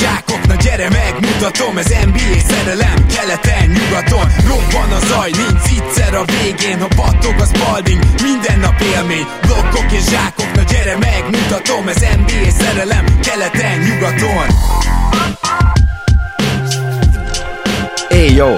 zsákok, na gyere megmutatom Ez NBA szerelem, keleten, nyugaton Robban a zaj, nincs egyszer a végén Ha battog az balding, minden nap élmény Blokkok és zsákok, na gyere megmutatom Ez NBA szerelem, keleten, nyugaton Hey yo!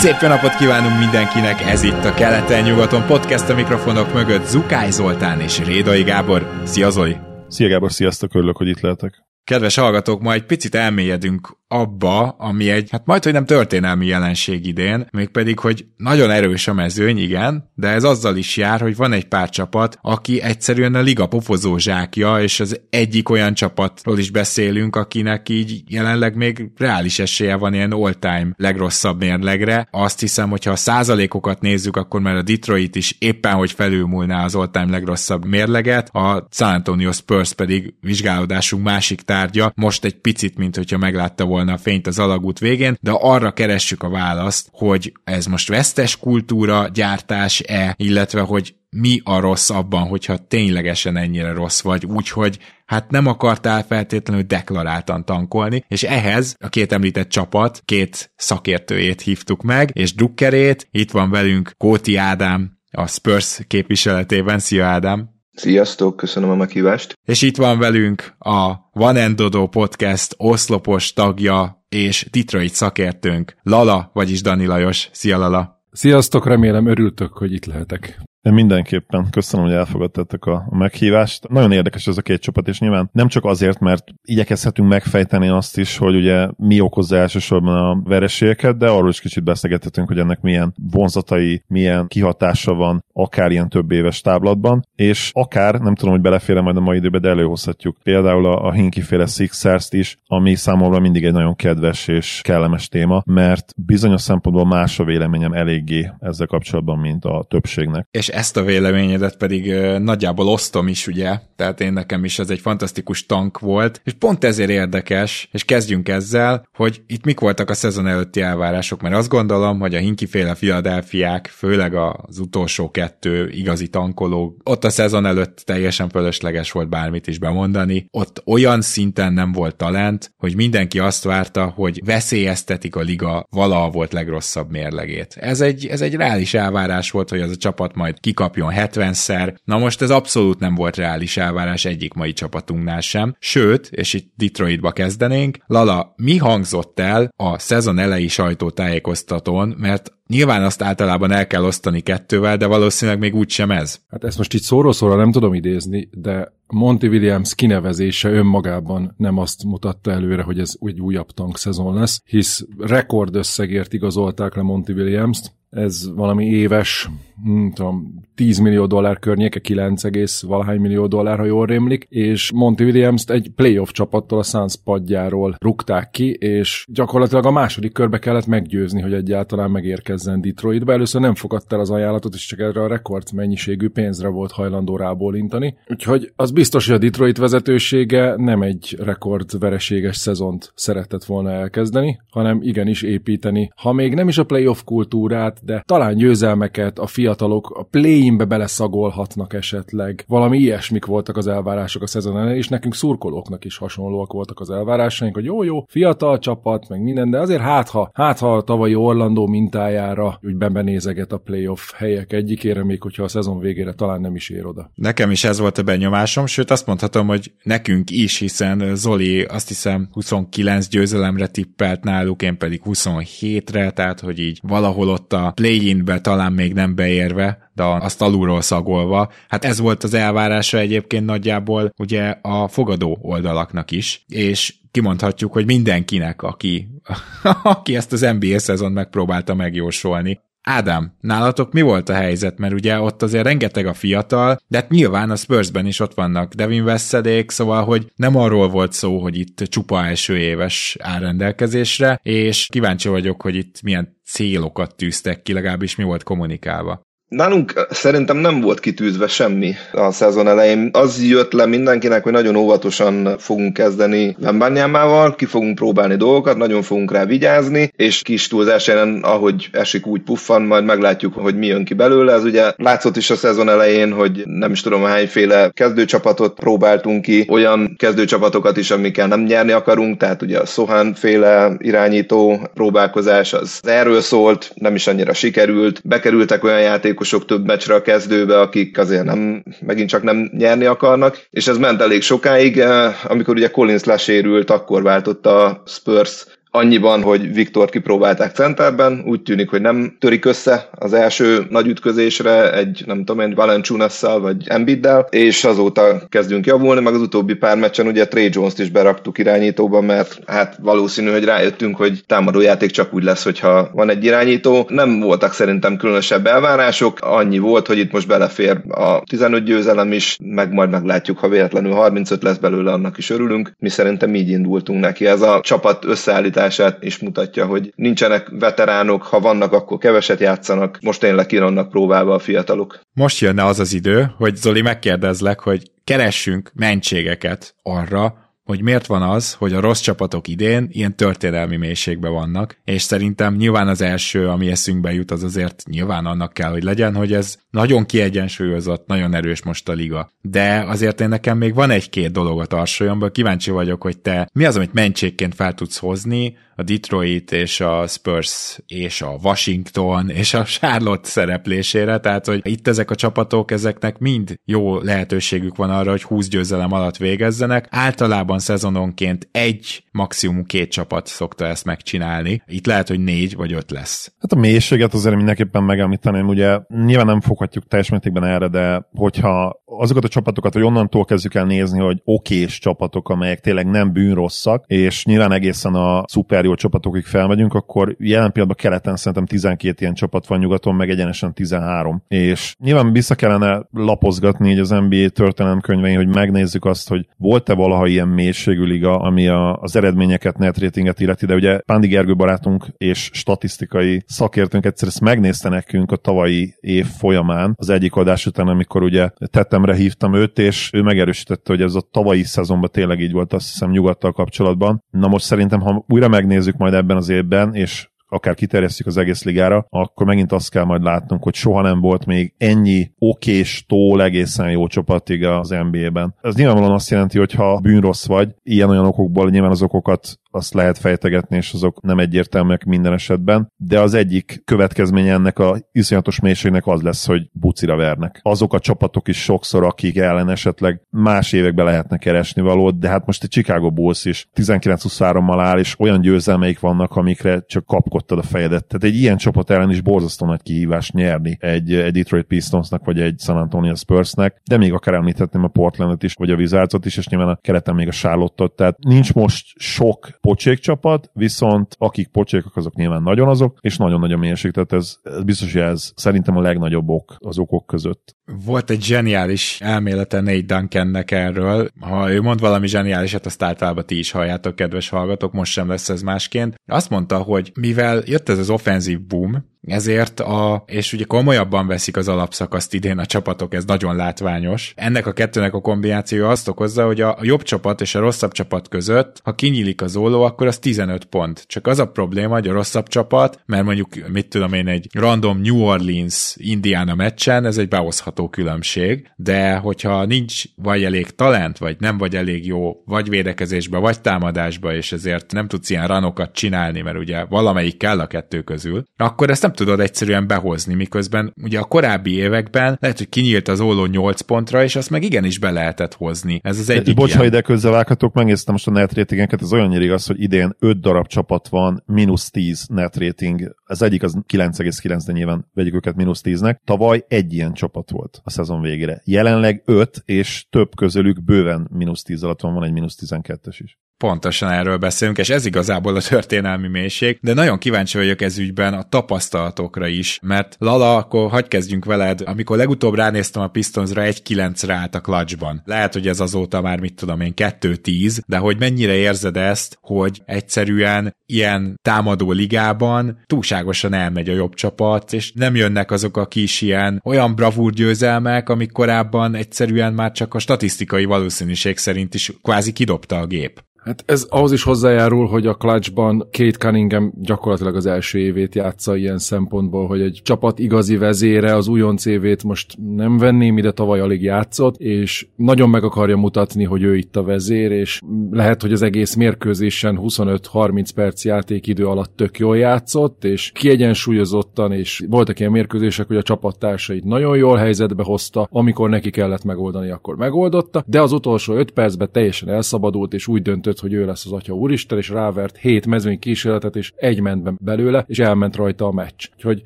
Szép jó napot kívánunk mindenkinek, ez itt a Keleten-nyugaton podcast a mikrofonok mögött Zukály Zoltán és Rédai Gábor. Szia Zoli! Szia Gábor, sziasztok, örülök, hogy itt lehetek. Kedves hallgatók, ma egy picit elmélyedünk abba, ami egy, hát majd, hogy nem történelmi jelenség idén, mégpedig, hogy nagyon erős a mezőny, igen, de ez azzal is jár, hogy van egy pár csapat, aki egyszerűen a liga pofozó zsákja, és az egyik olyan csapatról is beszélünk, akinek így jelenleg még reális esélye van ilyen all-time legrosszabb mérlegre. Azt hiszem, hogy ha a százalékokat nézzük, akkor már a Detroit is éppen, hogy felülmúlná az all-time legrosszabb mérleget, a San Antonio Spurs pedig vizsgálódásunk másik tárgya, most egy picit, mint hogyha meglátta volna volna a fényt az alagút végén, de arra keressük a választ, hogy ez most vesztes kultúra gyártás-e, illetve hogy mi a rossz abban, hogyha ténylegesen ennyire rossz vagy, úgyhogy hát nem akartál feltétlenül deklaráltan tankolni, és ehhez a két említett csapat két szakértőjét hívtuk meg, és drukkerét, itt van velünk Kóti Ádám, a Spurs képviseletében. Szia Ádám! Sziasztok, köszönöm a meghívást. És itt van velünk a Van Endodo Podcast oszlopos tagja és Detroit szakértőnk, Lala, vagyis Dani Lajos. Szia Lala! Sziasztok, remélem örültök, hogy itt lehetek. Én mindenképpen köszönöm, hogy elfogadtátok a, a meghívást. Nagyon érdekes ez a két csapat, és nyilván nem csak azért, mert igyekezhetünk megfejteni azt is, hogy ugye mi okozza elsősorban a vereségeket, de arról is kicsit beszélgethetünk, hogy ennek milyen vonzatai, milyen kihatása van akár ilyen több éves táblatban, és akár, nem tudom, hogy belefér majd a mai időbe, de előhozhatjuk például a, a Hinki-féle Sixers-t is, ami számomra mindig egy nagyon kedves és kellemes téma, mert bizonyos szempontból más a véleményem eléggé ezzel kapcsolatban, mint a többségnek. És ezt a véleményedet pedig nagyjából osztom is, ugye? Tehát én nekem is ez egy fantasztikus tank volt, és pont ezért érdekes, és kezdjünk ezzel, hogy itt mik voltak a szezon előtti elvárások, mert azt gondolom, hogy a Hinki-féle Filadelfiák, főleg az utolsó kettő igazi tankoló, ott a szezon előtt teljesen fölösleges volt bármit is bemondani, ott olyan szinten nem volt talent, hogy mindenki azt várta, hogy veszélyeztetik a liga valaha volt legrosszabb mérlegét. Ez egy, ez egy reális elvárás volt, hogy az a csapat majd kikapjon 70-szer. Na most ez abszolút nem volt reális elvárás egyik mai csapatunknál sem. Sőt, és itt Detroitba kezdenénk, Lala, mi hangzott el a szezon elejé sajtótájékoztatón, mert Nyilván azt általában el kell osztani kettővel, de valószínűleg még úgy sem ez. Hát ezt most így szóról-szóra nem tudom idézni, de Monty Williams kinevezése önmagában nem azt mutatta előre, hogy ez egy újabb tank szezon lesz, hisz rekordösszegért igazolták le Monty Williams-t, ez valami éves, nem tudom, 10 millió dollár környéke, 9, valahány millió dollár, ha jól rémlik, és Monty Williams-t egy playoff csapattal a Suns padjáról rúgták ki, és gyakorlatilag a második körbe kellett meggyőzni, hogy egyáltalán megérkezzen Detroitba. Először nem fogadta el az ajánlatot, és csak erre a rekord mennyiségű pénzre volt hajlandó rábólintani. Úgyhogy az biztos, hogy a Detroit vezetősége nem egy rekord vereséges szezont szeretett volna elkezdeni, hanem igenis építeni, ha még nem is a playoff kultúrát, de talán győzelmeket a fiatalok a play-inbe beleszagolhatnak esetleg. Valami ilyesmik voltak az elvárások a szezon elején, és nekünk szurkolóknak is hasonlóak voltak az elvárásaink, hogy jó-jó, fiatal csapat, meg minden, de azért hát ha, hát ha a tavalyi Orlandó mintájára úgy bebenézeget a playoff helyek egyikére, még hogyha a szezon végére talán nem is ér oda. Nekem is ez volt a benyomásom, sőt azt mondhatom, hogy nekünk is, hiszen Zoli azt hiszem 29 győzelemre tippelt náluk, én pedig 27-re, tehát hogy így valahol ott a play-inbe talán még nem beérve, de azt alulról szagolva. Hát ez volt az elvárása egyébként nagyjából ugye a fogadó oldalaknak is, és kimondhatjuk, hogy mindenkinek, aki, aki ezt az NBA szezon megpróbálta megjósolni. Ádám, nálatok mi volt a helyzet? Mert ugye ott azért rengeteg a fiatal, de hát nyilván a Spursben is ott vannak Devin Vessedék, szóval, hogy nem arról volt szó, hogy itt csupa első éves áll rendelkezésre, és kíváncsi vagyok, hogy itt milyen célokat tűztek ki, legalábbis mi volt kommunikálva. Nálunk szerintem nem volt kitűzve semmi a szezon elején. Az jött le mindenkinek, hogy nagyon óvatosan fogunk kezdeni Vembányámával, ki fogunk próbálni dolgokat, nagyon fogunk rá vigyázni, és kis túlzás ellen, ahogy esik, úgy puffan, majd meglátjuk, hogy mi jön ki belőle. Ez ugye látszott is a szezon elején, hogy nem is tudom hányféle kezdőcsapatot próbáltunk ki, olyan kezdőcsapatokat is, amikkel nem nyerni akarunk, tehát ugye a Sohan féle irányító próbálkozás az erről szólt, nem is annyira sikerült. Bekerültek olyan játékosok több meccsre a kezdőbe, akik azért nem, megint csak nem nyerni akarnak, és ez ment elég sokáig, eh, amikor ugye Collins lesérült, akkor váltott a Spurs annyiban, hogy Viktor kipróbálták centerben, úgy tűnik, hogy nem törik össze az első nagy ütközésre egy, nem tudom egy Valenciunasszal vagy Embiiddel, és azóta kezdünk javulni, meg az utóbbi pár meccsen ugye Trey Jones-t is beraktuk irányítóba, mert hát valószínű, hogy rájöttünk, hogy támadójáték csak úgy lesz, hogyha van egy irányító. Nem voltak szerintem különösebb elvárások, annyi volt, hogy itt most belefér a 15 győzelem is, meg majd meglátjuk, ha véletlenül 35 lesz belőle, annak is örülünk. Mi szerintem így indultunk neki. Ez a csapat összeállítás mentalitását is mutatja, hogy nincsenek veteránok, ha vannak, akkor keveset játszanak, most tényleg kirannak próbálva a fiatalok. Most jönne az az idő, hogy Zoli megkérdezlek, hogy keressünk mentségeket arra, hogy miért van az, hogy a rossz csapatok idén ilyen történelmi mélységben vannak, és szerintem nyilván az első, ami eszünkbe jut, az azért nyilván annak kell, hogy legyen, hogy ez nagyon kiegyensúlyozott, nagyon erős most a liga. De azért én nekem még van egy-két dolog a tarsolyomban, kíváncsi vagyok, hogy te mi az, amit mentségként fel tudsz hozni, a Detroit és a Spurs és a Washington és a Charlotte szereplésére, tehát hogy itt ezek a csapatok, ezeknek mind jó lehetőségük van arra, hogy 20 győzelem alatt végezzenek. Általában szezononként egy, maximum két csapat szokta ezt megcsinálni. Itt lehet, hogy négy vagy öt lesz. Hát a mélységet azért mindenképpen megemlíteném, ugye nyilván nem foghatjuk teljes mértékben erre, de hogyha azokat a csapatokat, hogy onnantól kezdjük el nézni, hogy okés csapatok, amelyek tényleg nem bűnrosszak, és nyilván egészen a szuper jó csapatokig felmegyünk, akkor jelen pillanatban keleten szerintem 12 ilyen csapat van, nyugaton meg egyenesen 13. És nyilván vissza kellene lapozgatni így az NBA történelemkönyvein, hogy megnézzük azt, hogy volt-e valaha ilyen mélységű liga, ami a, az eredményeket, net ratinget illeti, de ugye Pándi Gergő barátunk és statisztikai szakértőnk egyszer ezt megnézte nekünk a tavalyi év folyamán, az egyik adás után, amikor ugye tettemre hívtam őt, és ő megerősítette, hogy ez a tavalyi szezonban tényleg így volt, azt hiszem nyugattal kapcsolatban. Na most szerintem, ha újra megnézzük majd ebben az évben, és akár kiterjesztjük az egész ligára, akkor megint azt kell majd látnunk, hogy soha nem volt még ennyi okés-tól egészen jó csapatig az NBA-ben. Ez nyilvánvalóan azt jelenti, hogy ha bűnrossz vagy, ilyen-olyan okokból nyilván az okokat azt lehet fejtegetni, és azok nem egyértelműek minden esetben, de az egyik következménye ennek a iszonyatos mélységnek az lesz, hogy bucira vernek. Azok a csapatok is sokszor, akik ellen esetleg más években lehetne keresni valót, de hát most a Chicago Bulls is 19-23-mal áll, és olyan győzelmeik vannak, amikre csak kapkodtad a fejedet. Tehát egy ilyen csapat ellen is borzasztó nagy kihívás nyerni egy, egy Detroit Pistonsnak, vagy egy San Antonio Spursnek, de még akár említhetném a Portlandet is, vagy a Wizardsot is, és nyilván a kereten még a charlotte Tehát nincs most sok pocsék csapat, viszont akik pocsékok, azok nyilván nagyon azok, és nagyon nagy a mélység, tehát ez, ez biztos, hogy ez szerintem a legnagyobb ok az okok között. Volt egy zseniális elmélete Nate Duncannek erről. Ha ő mond valami zseniálisat, azt általában ti is halljátok, kedves hallgatók, most sem lesz ez másként. Azt mondta, hogy mivel jött ez az offenzív boom, ezért a, és ugye komolyabban veszik az alapszakaszt idén a csapatok, ez nagyon látványos. Ennek a kettőnek a kombinációja azt okozza, hogy a jobb csapat és a rosszabb csapat között, ha kinyílik az óló, akkor az 15 pont. Csak az a probléma, hogy a rosszabb csapat, mert mondjuk, mit tudom én, egy random New Orleans Indiana meccsen, ez egy behozható különbség, de hogyha nincs vagy elég talent, vagy nem vagy elég jó, vagy védekezésbe, vagy támadásba, és ezért nem tudsz ilyen ranokat csinálni, mert ugye valamelyik kell a kettő közül, akkor ezt nem tudod egyszerűen behozni, miközben ugye a korábbi években lehet, hogy kinyílt az óló 8 pontra, és azt meg igenis be lehetett hozni. Ez az egyik Bocs, ha ide vághatok, megnéztem most a net ratingenket, ez olyan igaz, hogy idén 5 darab csapat van, mínusz 10 net rating. Az egyik az 9,9, de nyilván vegyük őket mínusz 10-nek. Tavaly egy ilyen csapat volt a szezon végére. Jelenleg 5, és több közülük bőven mínusz 10 alatt van, van egy mínusz 12-es is. Pontosan erről beszélünk, és ez igazából a történelmi mélység, de nagyon kíváncsi vagyok ez ügyben a tapasztalatokra is, mert Lala, akkor hagyj kezdjünk veled, amikor legutóbb ránéztem a Pistonsra, egy 9 állt a klacsban. Lehet, hogy ez azóta már mit tudom én, 2-10, de hogy mennyire érzed ezt, hogy egyszerűen ilyen támadó ligában túlságosan elmegy a jobb csapat, és nem jönnek azok a kis ilyen olyan bravúr győzelmek, amik korábban egyszerűen már csak a statisztikai valószínűség szerint is kvázi kidobta a gép. Hát ez ahhoz is hozzájárul, hogy a clutchban Kate Cunningham gyakorlatilag az első évét játsza ilyen szempontból, hogy egy csapat igazi vezére az újonc évét most nem venném, ide tavaly alig játszott, és nagyon meg akarja mutatni, hogy ő itt a vezér, és lehet, hogy az egész mérkőzésen 25-30 perc játékidő alatt tök jól játszott, és kiegyensúlyozottan, és voltak ilyen mérkőzések, hogy a csapattársait nagyon jól helyzetbe hozta, amikor neki kellett megoldani, akkor megoldotta, de az utolsó 5 percben teljesen elszabadult, és úgy döntött, döntött, hogy ő lesz az atya úristen, és rávert hét mezőny kísérletet, és egy ment belőle, és elment rajta a meccs. Úgyhogy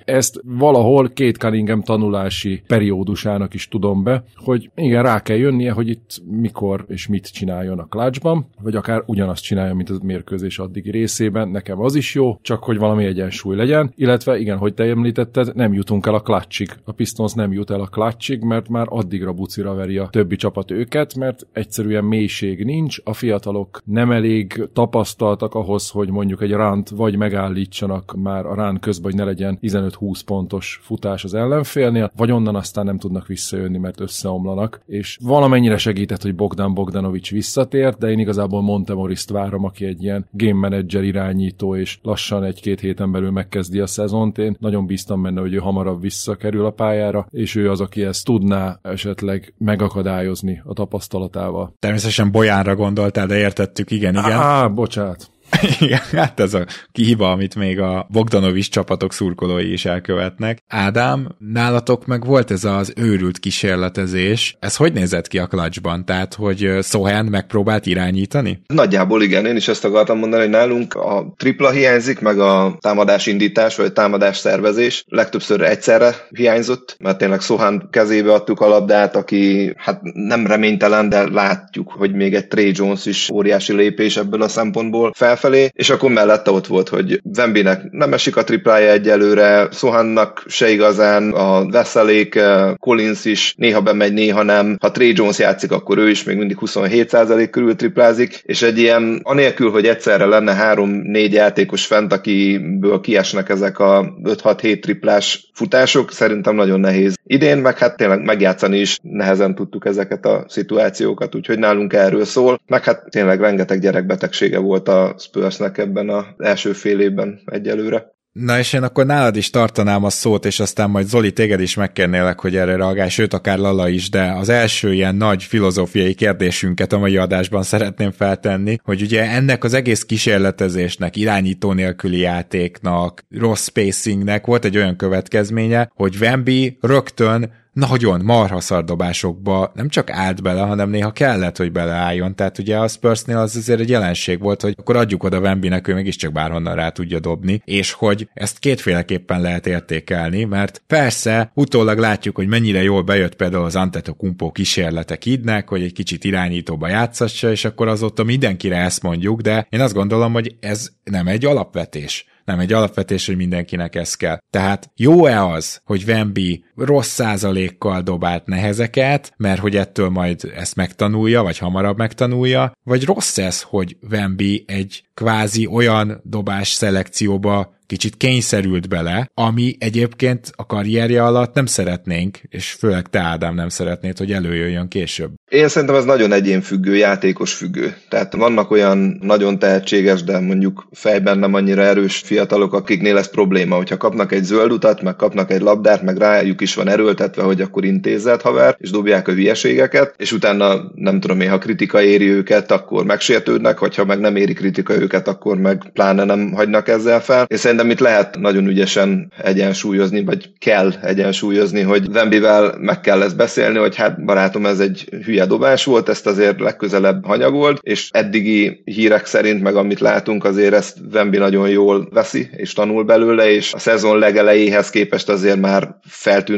ezt valahol két Cunningham tanulási periódusának is tudom be, hogy igen, rá kell jönnie, hogy itt mikor és mit csináljon a klácsban, vagy akár ugyanazt csinálja, mint a mérkőzés addigi részében. Nekem az is jó, csak hogy valami egyensúly legyen, illetve igen, hogy te említetted, nem jutunk el a klácsig. A Pistons nem jut el a klácsig, mert már addigra bucira veri a többi csapat őket, mert egyszerűen mélység nincs, a fiatalok nem elég tapasztaltak ahhoz, hogy mondjuk egy ránt vagy megállítsanak már a rán közben, hogy ne legyen 15-20 pontos futás az ellenfélnél, vagy onnan aztán nem tudnak visszajönni, mert összeomlanak. És valamennyire segített, hogy Bogdan Bogdanovics visszatért, de én igazából Montemoriszt várom, aki egy ilyen game manager irányító, és lassan egy-két héten belül megkezdi a szezont. Én nagyon bíztam benne, hogy ő hamarabb visszakerül a pályára, és ő az, aki ezt tudná esetleg megakadályozni a tapasztalatával. Természetesen Bolyánra gondoltál, de értettük, igen, igen. Á, bocsánat. Igen, hát ez a kihiba, amit még a Bogdanovics csapatok szurkolói is elkövetnek. Ádám, nálatok meg volt ez az őrült kísérletezés. Ez hogy nézett ki a klacsban? Tehát, hogy Sohan megpróbált irányítani? Nagyjából igen, én is ezt akartam mondani, hogy nálunk a tripla hiányzik, meg a támadás indítás, vagy a támadás szervezés. Legtöbbször egyszerre hiányzott, mert tényleg Sohan kezébe adtuk a labdát, aki hát nem reménytelen, de látjuk, hogy még egy Trey Jones is óriási lépés ebből a szempontból fel felfelé, és akkor mellette ott volt, hogy Vembinek nem esik a triplája egyelőre, Sohannak se igazán, a Veszelék, eh, Collins is néha bemegy, néha nem. Ha Trey Jones játszik, akkor ő is még mindig 27% körül triplázik, és egy ilyen, anélkül, hogy egyszerre lenne három-négy játékos fent, akiből kiesnek ezek a 5-6-7 triplás futások, szerintem nagyon nehéz. Idén meg hát tényleg megjátszani is nehezen tudtuk ezeket a szituációkat, úgyhogy nálunk erről szól, meg hát tényleg rengeteg gyerekbetegsége volt a Spursnek ebben az első fél évben egyelőre. Na és én akkor nálad is tartanám a szót, és aztán majd Zoli, téged is megkérnélek, hogy erre reagálj, sőt akár Lala is, de az első ilyen nagy filozófiai kérdésünket a mai adásban szeretném feltenni, hogy ugye ennek az egész kísérletezésnek, irányító nélküli játéknak, rossz spacingnek volt egy olyan következménye, hogy Wemby rögtön nagyon marha szardobásokba nem csak állt bele, hanem néha kellett, hogy beleálljon. Tehát ugye a Spursnél az azért egy jelenség volt, hogy akkor adjuk oda Wembinek, ő mégiscsak bárhonnan rá tudja dobni, és hogy ezt kétféleképpen lehet értékelni, mert persze utólag látjuk, hogy mennyire jól bejött például az Antetokumpo kísérletek idnek, hogy egy kicsit irányítóba játszassa, és akkor azóta mindenkire ezt mondjuk, de én azt gondolom, hogy ez nem egy alapvetés nem egy alapvetés, hogy mindenkinek ez kell. Tehát jó-e az, hogy Wemby rossz százalékkal dobált nehezeket, mert hogy ettől majd ezt megtanulja, vagy hamarabb megtanulja, vagy rossz ez, hogy Wemby egy kvázi olyan dobás szelekcióba kicsit kényszerült bele, ami egyébként a karrierje alatt nem szeretnénk, és főleg te Ádám nem szeretnéd, hogy előjöjjön később. Én szerintem ez nagyon egyénfüggő, játékos függő. Tehát vannak olyan nagyon tehetséges, de mondjuk fejben nem annyira erős fiatalok, akiknél ez probléma, hogyha kapnak egy zöld utat, meg kapnak egy labdát, meg rájuk is van erőltetve, hogy akkor intézet haver, és dobják a hülyeségeket, és utána nem tudom én, ha kritika éri őket, akkor megsértődnek, vagy ha meg nem éri kritika őket, akkor meg pláne nem hagynak ezzel fel. És szerintem itt lehet nagyon ügyesen egyensúlyozni, vagy kell egyensúlyozni, hogy Vembivel meg kell ezt beszélni, hogy hát barátom, ez egy hülye dobás volt, ezt azért legközelebb hanyagolt, és eddigi hírek szerint, meg amit látunk, azért ezt Vembi nagyon jól veszi, és tanul belőle, és a szezon legelejéhez képest azért már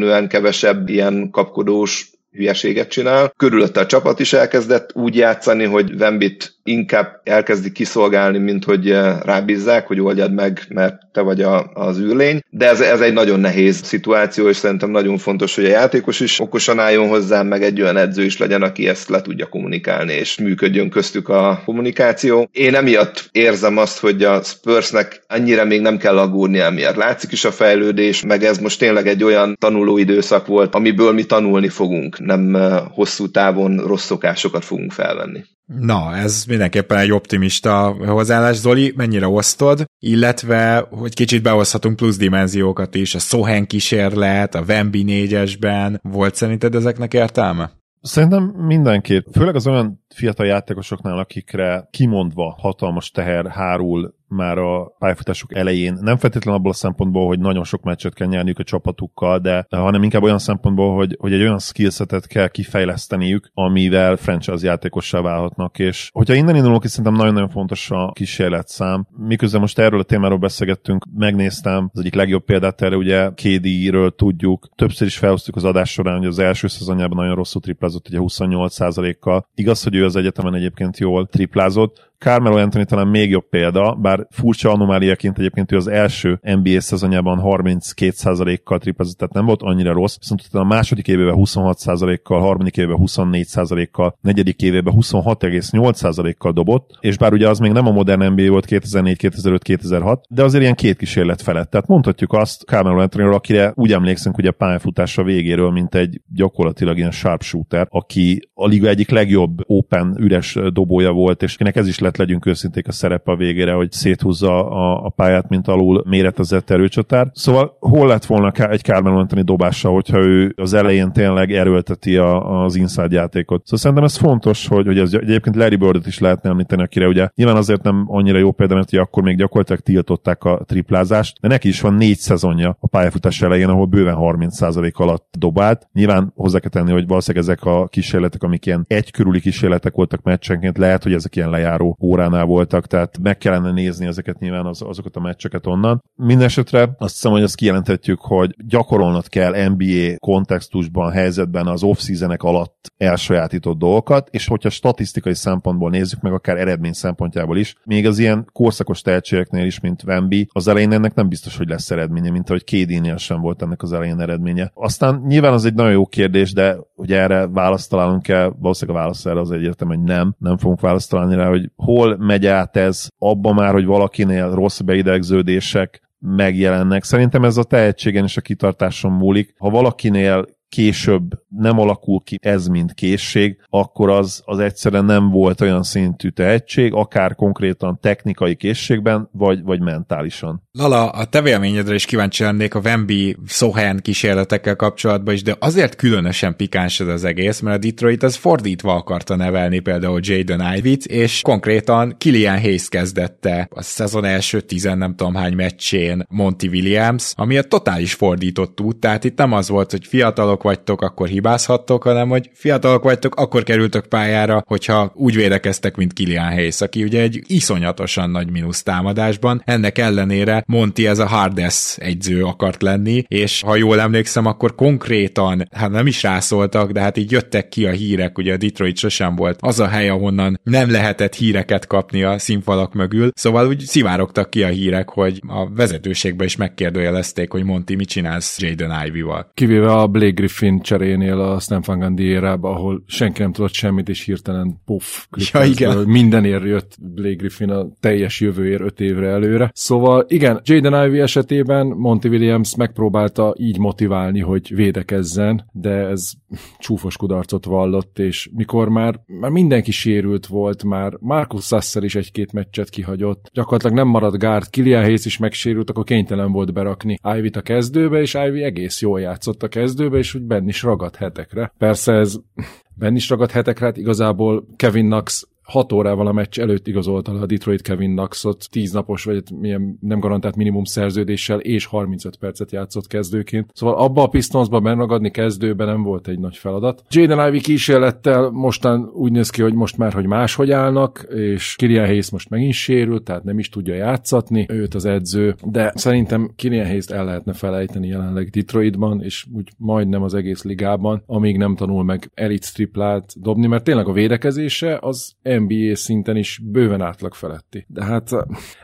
feltűnően kevesebb ilyen kapkodós hülyeséget csinál. Körülötte a csapat is elkezdett úgy játszani, hogy Vembit inkább elkezdi kiszolgálni, mint hogy rábízzák, hogy oldjad meg, mert te vagy a, az űrlény. De ez, ez egy nagyon nehéz szituáció, és szerintem nagyon fontos, hogy a játékos is okosan álljon hozzá, meg egy olyan edző is legyen, aki ezt le tudja kommunikálni, és működjön köztük a kommunikáció. Én emiatt érzem azt, hogy a Spursnek annyira még nem kell aggódni emiatt. Látszik is a fejlődés, meg ez most tényleg egy olyan tanuló időszak volt, amiből mi tanulni fogunk, nem hosszú távon rossz szokásokat fogunk felvenni. Na, ez mindenképpen egy optimista hozzáállás, Zoli, mennyire osztod, illetve, hogy kicsit behozhatunk plusz dimenziókat is, a Sohen kísérlet, a Wemby négyesben, volt szerinted ezeknek értelme? Szerintem mindenképp, főleg az olyan fiatal játékosoknál, akikre kimondva hatalmas teher hárul már a pályafutásuk elején, nem feltétlenül abból a szempontból, hogy nagyon sok meccset kell nyerniük a csapatukkal, de hanem inkább olyan szempontból, hogy, hogy egy olyan skillsetet kell kifejleszteniük, amivel franchise játékossá válhatnak, és hogyha innen indulunk, szerintem nagyon-nagyon fontos a kísérletszám. Miközben most erről a témáról beszélgettünk, megnéztem az egyik legjobb példát erre, ugye KD-ről tudjuk, többször is felhoztuk az adás során, hogy az első szezonjában nagyon rosszul triplázott, ugye 28%-kal. Igaz, hogy ő az egyetemen egyébként jól triplázott, Carmelo Anthony talán még jobb példa, bár furcsa anomáliaként egyébként ő az első NBA szezonjában 32%-kal triplázott, tehát nem volt annyira rossz, viszont a második évében 26%-kal, harmadik évében 24%-kal, negyedik évében 26,8%-kal dobott, és bár ugye az még nem a modern NBA volt 2004, 2005, 2006, de azért ilyen két kísérlet felett. Tehát mondhatjuk azt Carmelo Anthony, akire úgy emlékszünk ugye a pályafutása végéről, mint egy gyakorlatilag ilyen sharpshooter, aki a liga egyik legjobb open üres dobója volt, és kinek ez is lett lehet legyünk őszinték a szerepe a végére, hogy széthúzza a, a pályát, mint alul méretezett erőcsatár. Szóval hol lett volna egy Carmelo Anthony dobása, hogyha ő az elején tényleg erőlteti a, az inside játékot. Szóval szerintem ez fontos, hogy, hogy ez egyébként Larry Bird-et is lehetne említeni, akire ugye nyilván azért nem annyira jó példa, mert akkor még gyakorlatilag tiltották a triplázást, de neki is van négy szezonja a pályafutás elején, ahol bőven 30% alatt dobált. Nyilván hozzá kell tenni, hogy valószínűleg ezek a kísérletek, amik ilyen egy körüli kísérletek voltak meccsenként, lehet, hogy ezek ilyen lejáró óránál voltak, tehát meg kellene nézni ezeket nyilván az, azokat a meccseket onnan. Mindenesetre azt hiszem, hogy azt kijelenthetjük, hogy gyakorolnod kell NBA kontextusban, helyzetben az off alatt elsajátított dolgokat, és hogyha statisztikai szempontból nézzük meg, akár eredmény szempontjából is, még az ilyen korszakos tehetségeknél is, mint Wemby, az elején ennek nem biztos, hogy lesz eredménye, mint ahogy KD-nél sem volt ennek az elején eredménye. Aztán nyilván az egy nagyon jó kérdés, de hogy erre választ találunk kell, valószínűleg a válasz erre az egyértelmű, hogy nem, nem fogunk választ találni rá, hogy hol megy át ez, abba már, hogy valakinél rossz beidegződések megjelennek. Szerintem ez a tehetségen és a kitartáson múlik. Ha valakinél később nem alakul ki ez, mint készség, akkor az, az egyszerűen nem volt olyan szintű tehetség, akár konkrétan technikai készségben, vagy, vagy mentálisan. Lala, a te véleményedre is kíváncsi lennék a Wemby Sohan kísérletekkel kapcsolatban is, de azért különösen pikáns ez az egész, mert a Detroit az fordítva akarta nevelni például Jaden Ivy-t, és konkrétan Kilian Hayes kezdette a szezon első tizen nem tudom hány meccsén Monty Williams, ami a totális fordított út, tehát itt nem az volt, hogy fiatalok vagytok, akkor hibázhattok, hanem hogy fiatalok vagytok, akkor kerültök pályára, hogyha úgy védekeztek, mint Kilian Hayes, aki ugye egy iszonyatosan nagy mínusz támadásban. Ennek ellenére Monti ez a Hardes egyző akart lenni, és ha jól emlékszem, akkor konkrétan, hát nem is rászóltak, de hát így jöttek ki a hírek, ugye a Detroit sosem volt az a hely, ahonnan nem lehetett híreket kapni a színfalak mögül, szóval úgy szivárogtak ki a hírek, hogy a vezetőségbe is megkérdőjelezték, hogy Monti mit csinálsz Jaden Ivy-val. Kivéve a Blake Griffin cserénél a Stan Van Gundy érába, ahol senki nem tudott semmit, és hirtelen puff, ja, igen. mindenért jött Blake Griffin a teljes jövőért öt évre előre. Szóval igen, Jaden Ivey esetében Monty Williams megpróbálta így motiválni, hogy védekezzen, de ez csúfos kudarcot vallott, és mikor már, már mindenki sérült volt, már Marcus Sasser is egy-két meccset kihagyott, gyakorlatilag nem maradt gárd, Kilian Hayes is megsérült, akkor kénytelen volt berakni Ivy-t a kezdőbe, és Ivy egész jól játszott a kezdőbe, és úgy benn is ragadt hetekre. Persze ez benn is ragadt hetekre, hát igazából Kevin Knox 6 órával a meccs előtt igazolta a Detroit Kevin Knoxot 10 napos, vagy milyen nem garantált minimum szerződéssel, és 35 percet játszott kezdőként. Szóval abba a Pistonsba benragadni kezdőben nem volt egy nagy feladat. Jaden Ivey kísérlettel mostan úgy néz ki, hogy most már, hogy máshogy állnak, és Kirian Hayes most megint sérült, tehát nem is tudja játszatni őt az edző, de szerintem Kirian Hayes-t el lehetne felejteni jelenleg Detroitban, és úgy majdnem az egész ligában, amíg nem tanul meg elit triplát dobni, mert tényleg a védekezése az All-NBA szinten is bőven átlag feletti. De hát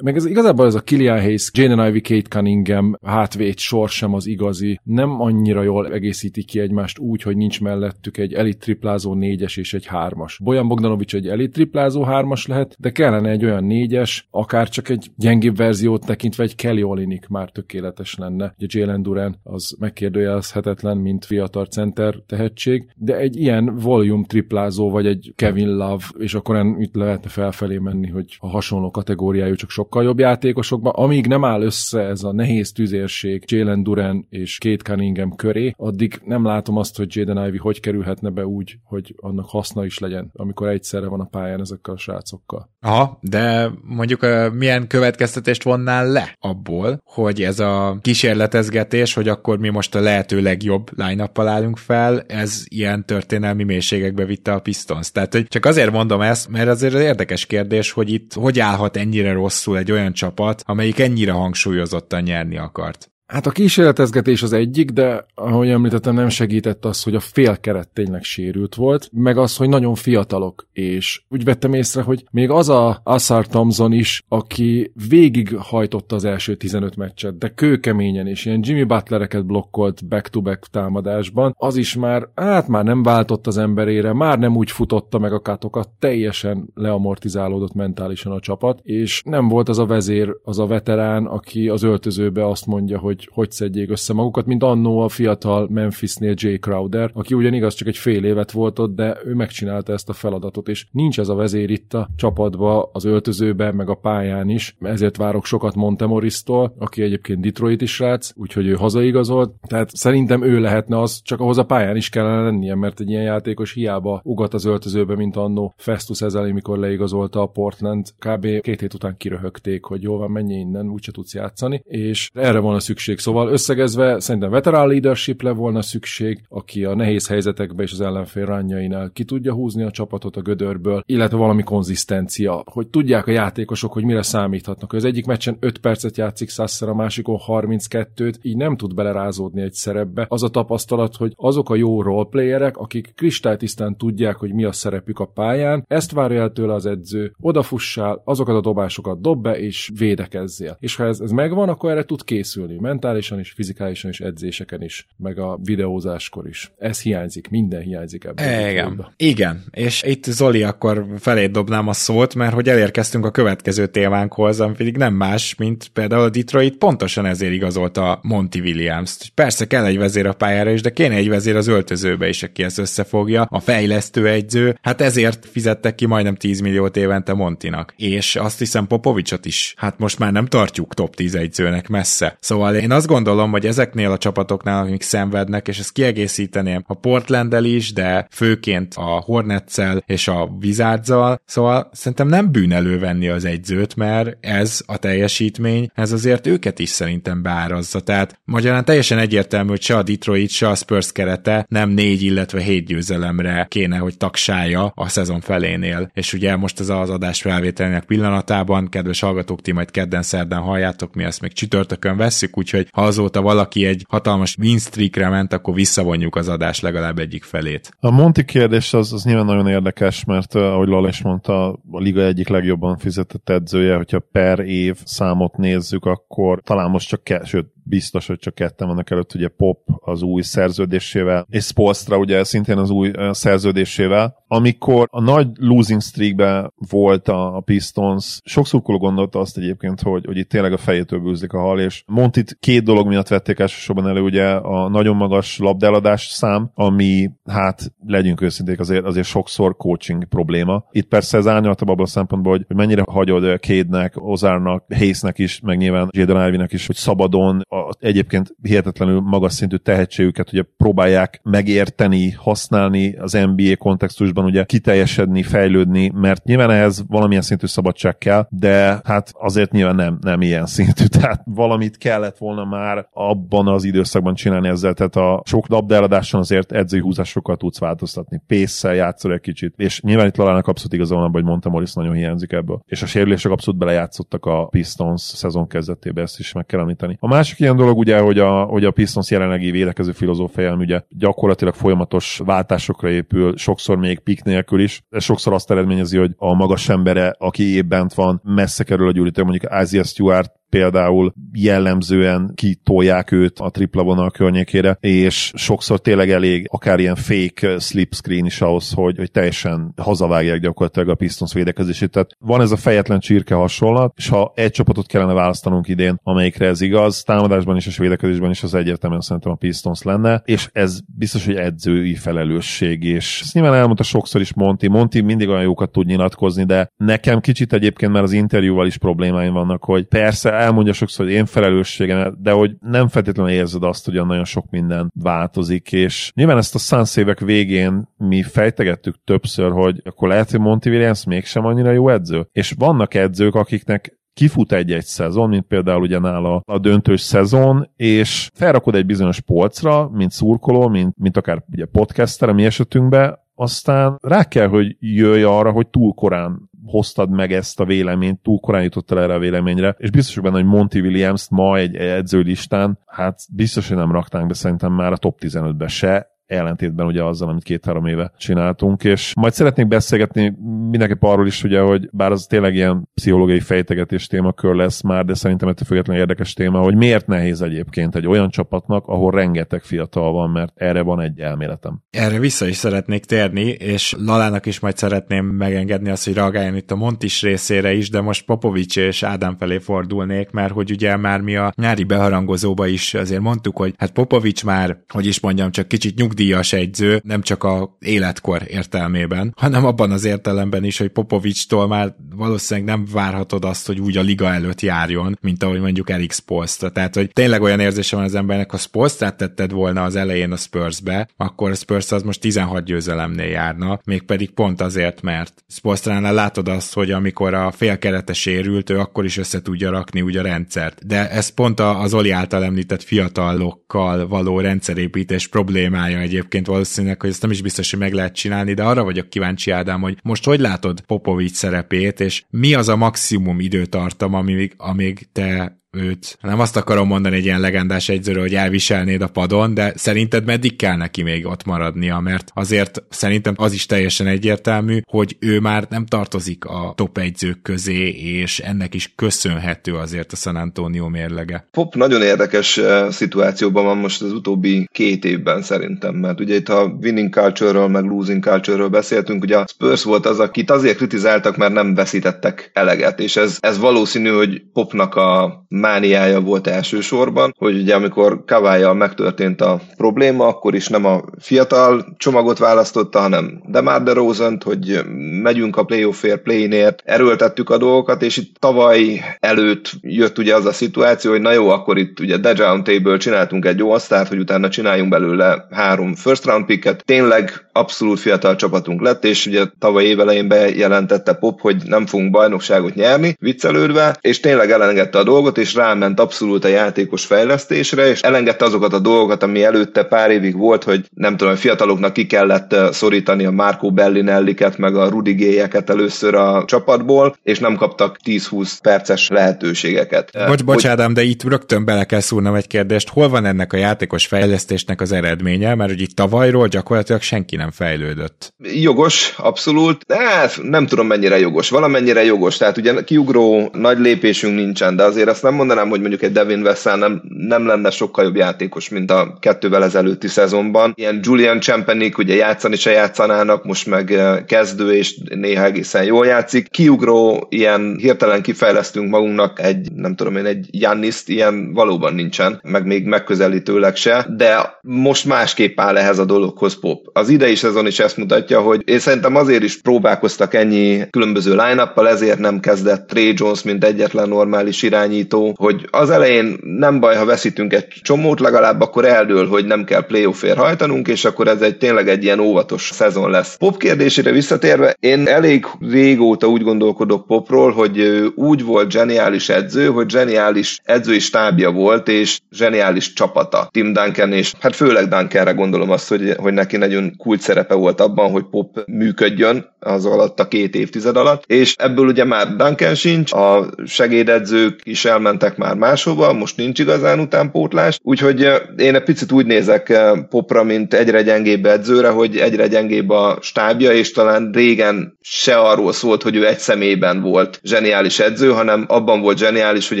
meg ez igazából ez a Killian Hayes, Jaden Ivey, Kate Cunningham hátvéd sor sem az igazi. Nem annyira jól egészítik ki egymást úgy, hogy nincs mellettük egy elit triplázó négyes és egy hármas. Bojan Bogdanovics egy elit triplázó hármas lehet, de kellene egy olyan négyes, akár csak egy gyengébb verziót tekintve egy Kelly Olinik már tökéletes lenne. Ugye Jalen Duran az megkérdőjelezhetetlen, mint fiatal center tehetség, de egy ilyen volume triplázó, vagy egy Kevin Love, és akkor itt lehetne felfelé menni, hogy a hasonló kategóriájú, csak sokkal jobb játékosokban, amíg nem áll össze ez a nehéz tüzérség Jalen Duran és Kate Cunningham köré, addig nem látom azt, hogy Jaden Ivey hogy kerülhetne be úgy, hogy annak haszna is legyen, amikor egyszerre van a pályán ezekkel a srácokkal. Aha, de mondjuk milyen következtetést vonnál le abból, hogy ez a kísérletezgetés, hogy akkor mi most a lehető legjobb line állunk fel, ez ilyen történelmi mélységekbe vitte a Pistons. Tehát, hogy csak azért mondom ezt, mert azért az érdekes kérdés, hogy itt hogy állhat ennyire rosszul egy olyan csapat, amelyik ennyire hangsúlyozottan nyerni akart. Hát a kísérletezgetés az egyik, de ahogy említettem, nem segített az, hogy a fél keret tényleg sérült volt, meg az, hogy nagyon fiatalok, és úgy vettem észre, hogy még az a Assar Thompson is, aki végig hajtotta az első 15 meccset, de kőkeményen, és ilyen Jimmy Butlereket blokkolt back-to-back támadásban, az is már, hát már nem váltott az emberére, már nem úgy futotta meg a katokat, teljesen leamortizálódott mentálisan a csapat, és nem volt az a vezér, az a veterán, aki az öltözőbe azt mondja, hogy hogy hogy szedjék össze magukat, mint annó a fiatal Memphisnél Jay Crowder, aki ugyanigaz csak egy fél évet volt ott, de ő megcsinálta ezt a feladatot, és nincs ez a vezér itt a csapatba, az öltözőben, meg a pályán is, ezért várok sokat Montemorisztól, aki egyébként Detroit is rác, úgyhogy ő hazaigazolt, tehát szerintem ő lehetne az, csak ahhoz a pályán is kellene lennie, mert egy ilyen játékos hiába ugat az öltözőbe, mint annó Festus ezzel, mikor leigazolta a Portland, kb. két hét után kiröhögték, hogy jó van, menj innen, úgyse tudsz játszani, és erre van a szükség szükség. Szóval összegezve szerintem veterán leadership le volna szükség, aki a nehéz helyzetekbe és az ellenfél rányainál ki tudja húzni a csapatot a gödörből, illetve valami konzisztencia, hogy tudják a játékosok, hogy mire számíthatnak. Az egyik meccsen 5 percet játszik Sasser, a másikon 32-t, így nem tud belerázódni egy szerepbe. Az a tapasztalat, hogy azok a jó roleplayerek, akik kristálytisztán tudják, hogy mi a szerepük a pályán, ezt várja el tőle az edző, odafussál, azokat a dobásokat dob be, és védekezzél. És ha ez, ez megvan, akkor erre tud készülni mentálisan is, fizikálisan is, edzéseken is, meg a videózáskor is. Ez hiányzik, minden hiányzik ebből. Igen, igen. És itt Zoli akkor felé dobnám a szót, mert hogy elérkeztünk a következő témánkhoz, ami pedig nem más, mint például a Detroit pontosan ezért igazolta Monty Williams-t. Persze kell egy vezér a pályára is, de kéne egy vezér az öltözőbe is, aki ezt összefogja. A fejlesztő egyző, hát ezért fizettek ki majdnem 10 milliót évente Montinak. És azt hiszem Popovicsot is, hát most már nem tartjuk top 10 egyzőnek messze. Szóval én azt gondolom, hogy ezeknél a csapatoknál, amik szenvednek, és ezt kiegészíteném a portland is, de főként a hornets és a Wizards-zal, szóval szerintem nem bűn elővenni az egyzőt, mert ez a teljesítmény, ez azért őket is szerintem beárazza. Tehát magyarán teljesen egyértelmű, hogy se a Detroit, se a Spurs kerete nem négy, illetve hét győzelemre kéne, hogy taksálja a szezon felénél. És ugye most ez az adás felvételnek pillanatában, kedves hallgatók, ti majd kedden szerdán halljátok, mi ezt még csütörtökön vesszük, úgyhogy hogy ha azóta valaki egy hatalmas win streakre ment, akkor visszavonjuk az adás legalább egyik felét. A Monti kérdés az, az nyilván nagyon érdekes, mert uh, ahogy Lala is mondta, a liga egyik legjobban fizetett edzője, hogyha per év számot nézzük, akkor talán most csak, ke- sőt, biztos, hogy csak ketten vannak előtt, ugye Pop az új szerződésével, és Spolstra ugye szintén az új szerződésével. Amikor a nagy losing streakben volt a, Pistons, sok szurkoló gondolta azt egyébként, hogy, hogy itt tényleg a fejétől bűzlik a hal, és Montit két dolog miatt vették elsősorban elő, ugye a nagyon magas labdeladás szám, ami hát legyünk őszinték, azért, azért sokszor coaching probléma. Itt persze ez árnyaltabb abban a szempontból, hogy, mennyire hagyod Kédnek, Ozárnak, Hayesnek is, meg nyilván Jaden is, hogy szabadon a egyébként hihetetlenül magas szintű tehetségüket ugye próbálják megérteni, használni az NBA kontextusban, ugye kiteljesedni, fejlődni, mert nyilván ehhez valamilyen szintű szabadság kell, de hát azért nyilván nem, nem ilyen szintű, tehát valamit kellett volna már abban az időszakban csinálni ezzel, tehát a sok labdaeladáson azért edzői húzásokkal tudsz változtatni, pésszel játszol egy kicsit, és nyilván itt Lalának abszolút igazol abban, hogy mondta Morris nagyon hiányzik ebből. És a sérülések abszolút belejátszottak a Pistons szezon kezdetébe, ezt is meg kell említeni. A másik ilyen dolog ugye, hogy a, hogy a Pistons jelenlegi védekező filozófia, ugye gyakorlatilag folyamatos váltásokra épül, sokszor még pik nélkül is. Ez sokszor azt eredményezi, hogy a magas embere, aki épp van, messze kerül a gyűlítő, mondjuk Ázia Stewart például jellemzően kitolják őt a tripla vonal környékére, és sokszor tényleg elég akár ilyen fake slip screen is ahhoz, hogy, hogy teljesen hazavágják gyakorlatilag a Pistons védekezését. Tehát van ez a fejetlen csirke hasonlat, és ha egy csapatot kellene választanunk idén, amelyikre ez igaz, támadásban is és védekezésben is az egyértelműen szerintem a Pistons lenne, és ez biztos, hogy edzői felelősség, és ezt nyilván elmondta sokszor is Monti. Monti mindig olyan jókat tud nyilatkozni, de nekem kicsit egyébként már az interjúval is problémáim vannak, hogy persze elmondja sokszor, hogy én felelősségem, de hogy nem feltétlenül érzed azt, hogy nagyon sok minden változik, és nyilván ezt a Suns évek végén mi fejtegettük többször, hogy akkor lehet, hogy Monty Williams mégsem annyira jó edző. És vannak edzők, akiknek kifut egy-egy szezon, mint például ugye nála a döntős szezon, és felrakod egy bizonyos polcra, mint szurkoló, mint, mint akár ugye podcaster a mi esetünkben, aztán rá kell, hogy jöjj arra, hogy túl korán hoztad meg ezt a véleményt, túl korán jutottál erre a véleményre, és biztos benne, hogy Monty Williams-t ma egy edzőlistán, hát biztos, hogy nem raknánk be szerintem már a top 15-be se, ellentétben ugye azzal, amit két-három éve csináltunk, és majd szeretnék beszélgetni mindenképp arról is, ugye, hogy bár az tényleg ilyen pszichológiai fejtegetés témakör lesz már, de szerintem ettől függetlenül érdekes téma, hogy miért nehéz egyébként egy olyan csapatnak, ahol rengeteg fiatal van, mert erre van egy elméletem. Erre vissza is szeretnék térni, és Lalának is majd szeretném megengedni azt, hogy reagáljon itt a Montis részére is, de most Popovics és Ádám felé fordulnék, mert hogy ugye már mi a nyári beharangozóba is azért mondtuk, hogy hát Popovics már, hogy is mondjam, csak kicsit nyugdíj díjas egyző, nem csak a életkor értelmében, hanem abban az értelemben is, hogy Popovicstól már valószínűleg nem várhatod azt, hogy úgy a liga előtt járjon, mint ahogy mondjuk Eric Spolstra. Tehát, hogy tényleg olyan érzése van az embernek, ha Spolstrát tetted volna az elején a Spursbe, akkor a Spurs az most 16 győzelemnél járna, mégpedig pont azért, mert Spolstránál látod azt, hogy amikor a félkerete sérült, ő akkor is össze tudja rakni úgy a rendszert. De ez pont az Oli által említett fiatalokkal való rendszerépítés problémája egy egyébként valószínűleg, hogy ezt nem is biztos, hogy meg lehet csinálni, de arra vagyok kíváncsi, Ádám, hogy most hogy látod Popovics szerepét, és mi az a maximum időtartam, amíg, amíg te őt. Nem azt akarom mondani egy ilyen legendás egyzőről, hogy elviselnéd a padon, de szerinted meddig kell neki még ott maradnia, mert azért szerintem az is teljesen egyértelmű, hogy ő már nem tartozik a top egyzők közé, és ennek is köszönhető azért a San Antonio mérlege. Pop nagyon érdekes eh, szituációban van most az utóbbi két évben szerintem, mert ugye itt a winning culture-ről, meg losing culture-ről beszéltünk, ugye a Spurs volt az, akit azért kritizáltak, mert nem veszítettek eleget, és ez, ez valószínű, hogy Popnak a mániája volt elsősorban, hogy ugye amikor Kavája megtörtént a probléma, akkor is nem a fiatal csomagot választotta, hanem Demar derozan hogy megyünk a playoffért, play-ért, erőltettük a dolgokat, és itt tavaly előtt jött ugye az a szituáció, hogy na jó, akkor itt ugye Dejounte Table csináltunk egy jó asztát, hogy utána csináljunk belőle három first round picket. Tényleg abszolút fiatal csapatunk lett, és ugye tavaly évelején bejelentette Pop, hogy nem fogunk bajnokságot nyerni, viccelődve, és tényleg elengedte a dolgot, és ráment abszolút a játékos fejlesztésre, és elengedte azokat a dolgokat, ami előtte pár évig volt, hogy nem tudom, fiataloknak ki kellett szorítani a Marco Bellinelliket, meg a Rudigéjeket először a csapatból, és nem kaptak 10-20 perces lehetőségeket. Bocs, bocs Ádám, de itt rögtön bele kell szúrnom egy kérdést. Hol van ennek a játékos fejlesztésnek az eredménye? Mert hogy itt tavalyról gyakorlatilag senki nem fejlődött. Jogos, abszolút. De hát nem tudom mennyire jogos. Valamennyire jogos. Tehát ugye kiugró nagy lépésünk nincsen, de azért azt nem mondanám, hogy mondjuk egy Devin Vessel nem, nem lenne sokkal jobb játékos, mint a kettővel ezelőtti szezonban. Ilyen Julian Champenik ugye játszani se játszanának, most meg eh, kezdő és néha egészen jól játszik. Kiugró, ilyen hirtelen kifejlesztünk magunknak egy, nem tudom én, egy Janniszt, ilyen valóban nincsen, meg még megközelítőleg se, de most másképp áll ehhez a dologhoz Pop. Az idei szezon is ezt mutatja, hogy én szerintem azért is próbálkoztak ennyi különböző line ezért nem kezdett Trey Jones, mint egyetlen normális irányító, hogy az elején nem baj, ha veszítünk egy csomót, legalább akkor eldől, hogy nem kell playoffért hajtanunk, és akkor ez egy tényleg egy ilyen óvatos szezon lesz. Pop kérdésére visszatérve, én elég régóta úgy gondolkodok Popról, hogy úgy volt zseniális edző, hogy zseniális edzői stábja volt, és zseniális csapata. Tim Duncan, és hát főleg Duncanre gondolom azt, hogy, hogy neki nagyon kult szerepe volt abban, hogy Pop működjön az alatt a két évtized alatt, és ebből ugye már Duncan sincs, a segédedzők is elmentek mentek már máshova, most nincs igazán utánpótlás, úgyhogy én egy picit úgy nézek Popra, mint egyre gyengébb edzőre, hogy egyre gyengébb a stábja, és talán régen se arról szólt, hogy ő egy személyben volt zseniális edző, hanem abban volt zseniális, hogy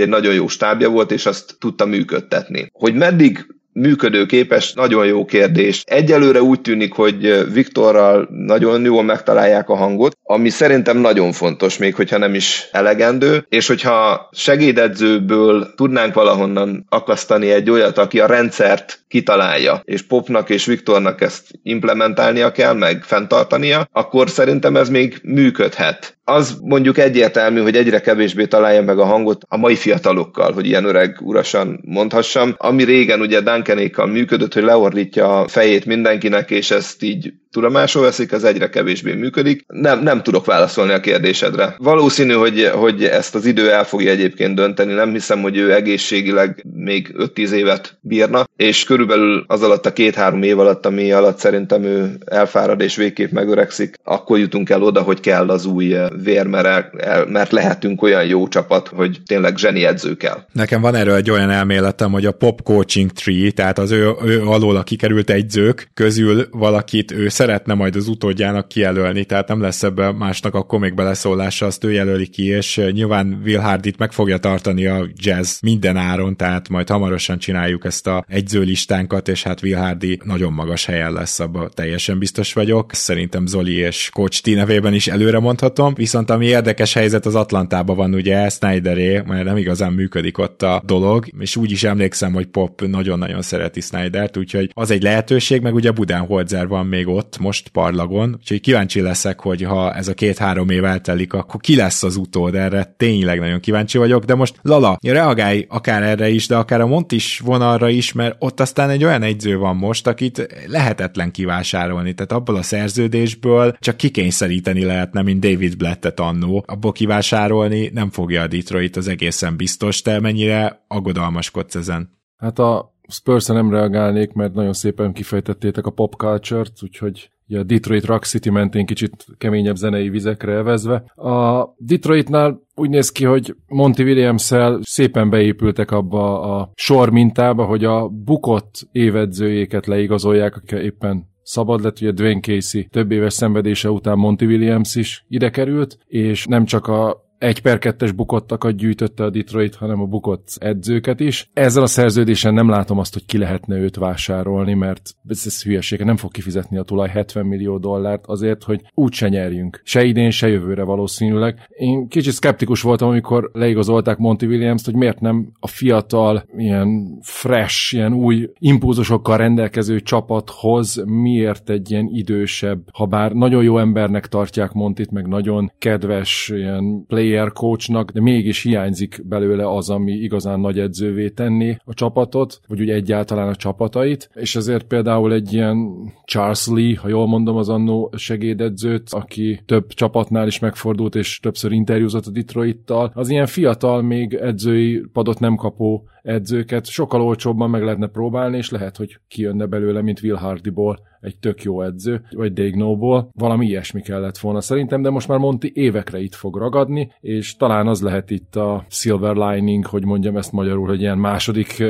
egy nagyon jó stábja volt, és azt tudta működtetni. Hogy meddig működőképes, nagyon jó kérdés. Egyelőre úgy tűnik, hogy Viktorral nagyon jól megtalálják a hangot, ami szerintem nagyon fontos, még hogyha nem is elegendő, és hogyha segédedzőből tudnánk valahonnan akasztani egy olyat, aki a rendszert kitalálja, és Popnak és Viktornak ezt implementálnia kell, meg fenntartania, akkor szerintem ez még működhet. Az mondjuk egyértelmű, hogy egyre kevésbé találja meg a hangot a mai fiatalokkal, hogy ilyen öreg urasan mondhassam, ami régen ugye Duncanékkal működött, hogy leordítja a fejét mindenkinek, és ezt így tudomásul veszik, ez egyre kevésbé működik. Nem, nem tudok válaszolni a kérdésedre. Valószínű, hogy, hogy ezt az idő el fogja egyébként dönteni, nem hiszem, hogy ő egészségileg még 5-10 évet bírna, és körülbelül az alatt a két-három év alatt, ami alatt szerintem ő elfárad és végképp megöregszik, akkor jutunk el oda, hogy kell az új vér, mert, mert lehetünk olyan jó csapat, hogy tényleg zseni edző kell. Nekem van erről egy olyan elméletem, hogy a pop coaching tree, tehát az ő, ő alól a kikerült egyzők közül valakit ő szeretne majd az utódjának kijelölni, tehát nem lesz ebbe másnak akkor még beleszólása, azt ő jelöli ki, és nyilván Will Hardit meg fogja tartani a jazz minden áron, tehát majd hamarosan csináljuk ezt a egyzőlistánkat, és hát Will Hardy nagyon magas helyen lesz, abban teljesen biztos vagyok. Szerintem Zoli és Coach T nevében is előre mondhatom, viszont ami érdekes helyzet az Atlantában van ugye Snyderé, mert nem igazán működik ott a dolog, és úgy is emlékszem, hogy Pop nagyon-nagyon szereti Snydert, úgyhogy az egy lehetőség, meg ugye Budenholzer van még ott, most parlagon, úgyhogy kíváncsi leszek, hogy ha ez a két-három év eltelik, akkor ki lesz az utód, erre tényleg nagyon kíváncsi vagyok, de most Lala, reagálj akár erre is, de akár a Montis vonalra is, mert ott aztán egy olyan egyző van most, akit lehetetlen kivásárolni, tehát abból a szerződésből csak kikényszeríteni lehetne, mint David Blettet annó, abból kivásárolni nem fogja a Detroit, az egészen biztos, te mennyire aggodalmaskodsz ezen? Hát a spurs nem reagálnék, mert nagyon szépen kifejtettétek a pop culture-t, úgyhogy ugye a Detroit Rock City mentén kicsit keményebb zenei vizekre elvezve. A Detroitnál úgy néz ki, hogy Monty williams szépen beépültek abba a sor mintába, hogy a bukott évedzőjéket leigazolják, akik éppen szabad lett, ugye Dwayne Casey több éves szenvedése után Monty Williams is ide került, és nem csak a egy per kettes bukottakat gyűjtötte a Detroit, hanem a bukott edzőket is. Ezzel a szerződésen nem látom azt, hogy ki lehetne őt vásárolni, mert ez, ez hülyeség, nem fog kifizetni a tulaj 70 millió dollárt azért, hogy úgy se nyerjünk. Se idén, se jövőre valószínűleg. Én kicsit skeptikus voltam, amikor leigazolták Monty Williams-t, hogy miért nem a fiatal, ilyen fresh, ilyen új impulzusokkal rendelkező csapathoz miért egy ilyen idősebb, ha bár nagyon jó embernek tartják Montit, meg nagyon kedves ilyen play player coachnak, de mégis hiányzik belőle az, ami igazán nagy edzővé tenni a csapatot, vagy úgy egyáltalán a csapatait, és ezért például egy ilyen Charles Lee, ha jól mondom, az annó segédedzőt, aki több csapatnál is megfordult, és többször interjúzott a Detroittal, az ilyen fiatal, még edzői padot nem kapó edzőket sokkal olcsóbban meg lehetne próbálni, és lehet, hogy kijönne belőle, mint Will Hardyból egy tök jó edző, vagy Dagnóból. Valami ilyesmi kellett volna szerintem, de most már Monti évekre itt fog ragadni, és talán az lehet itt a silver lining, hogy mondjam ezt magyarul, hogy ilyen második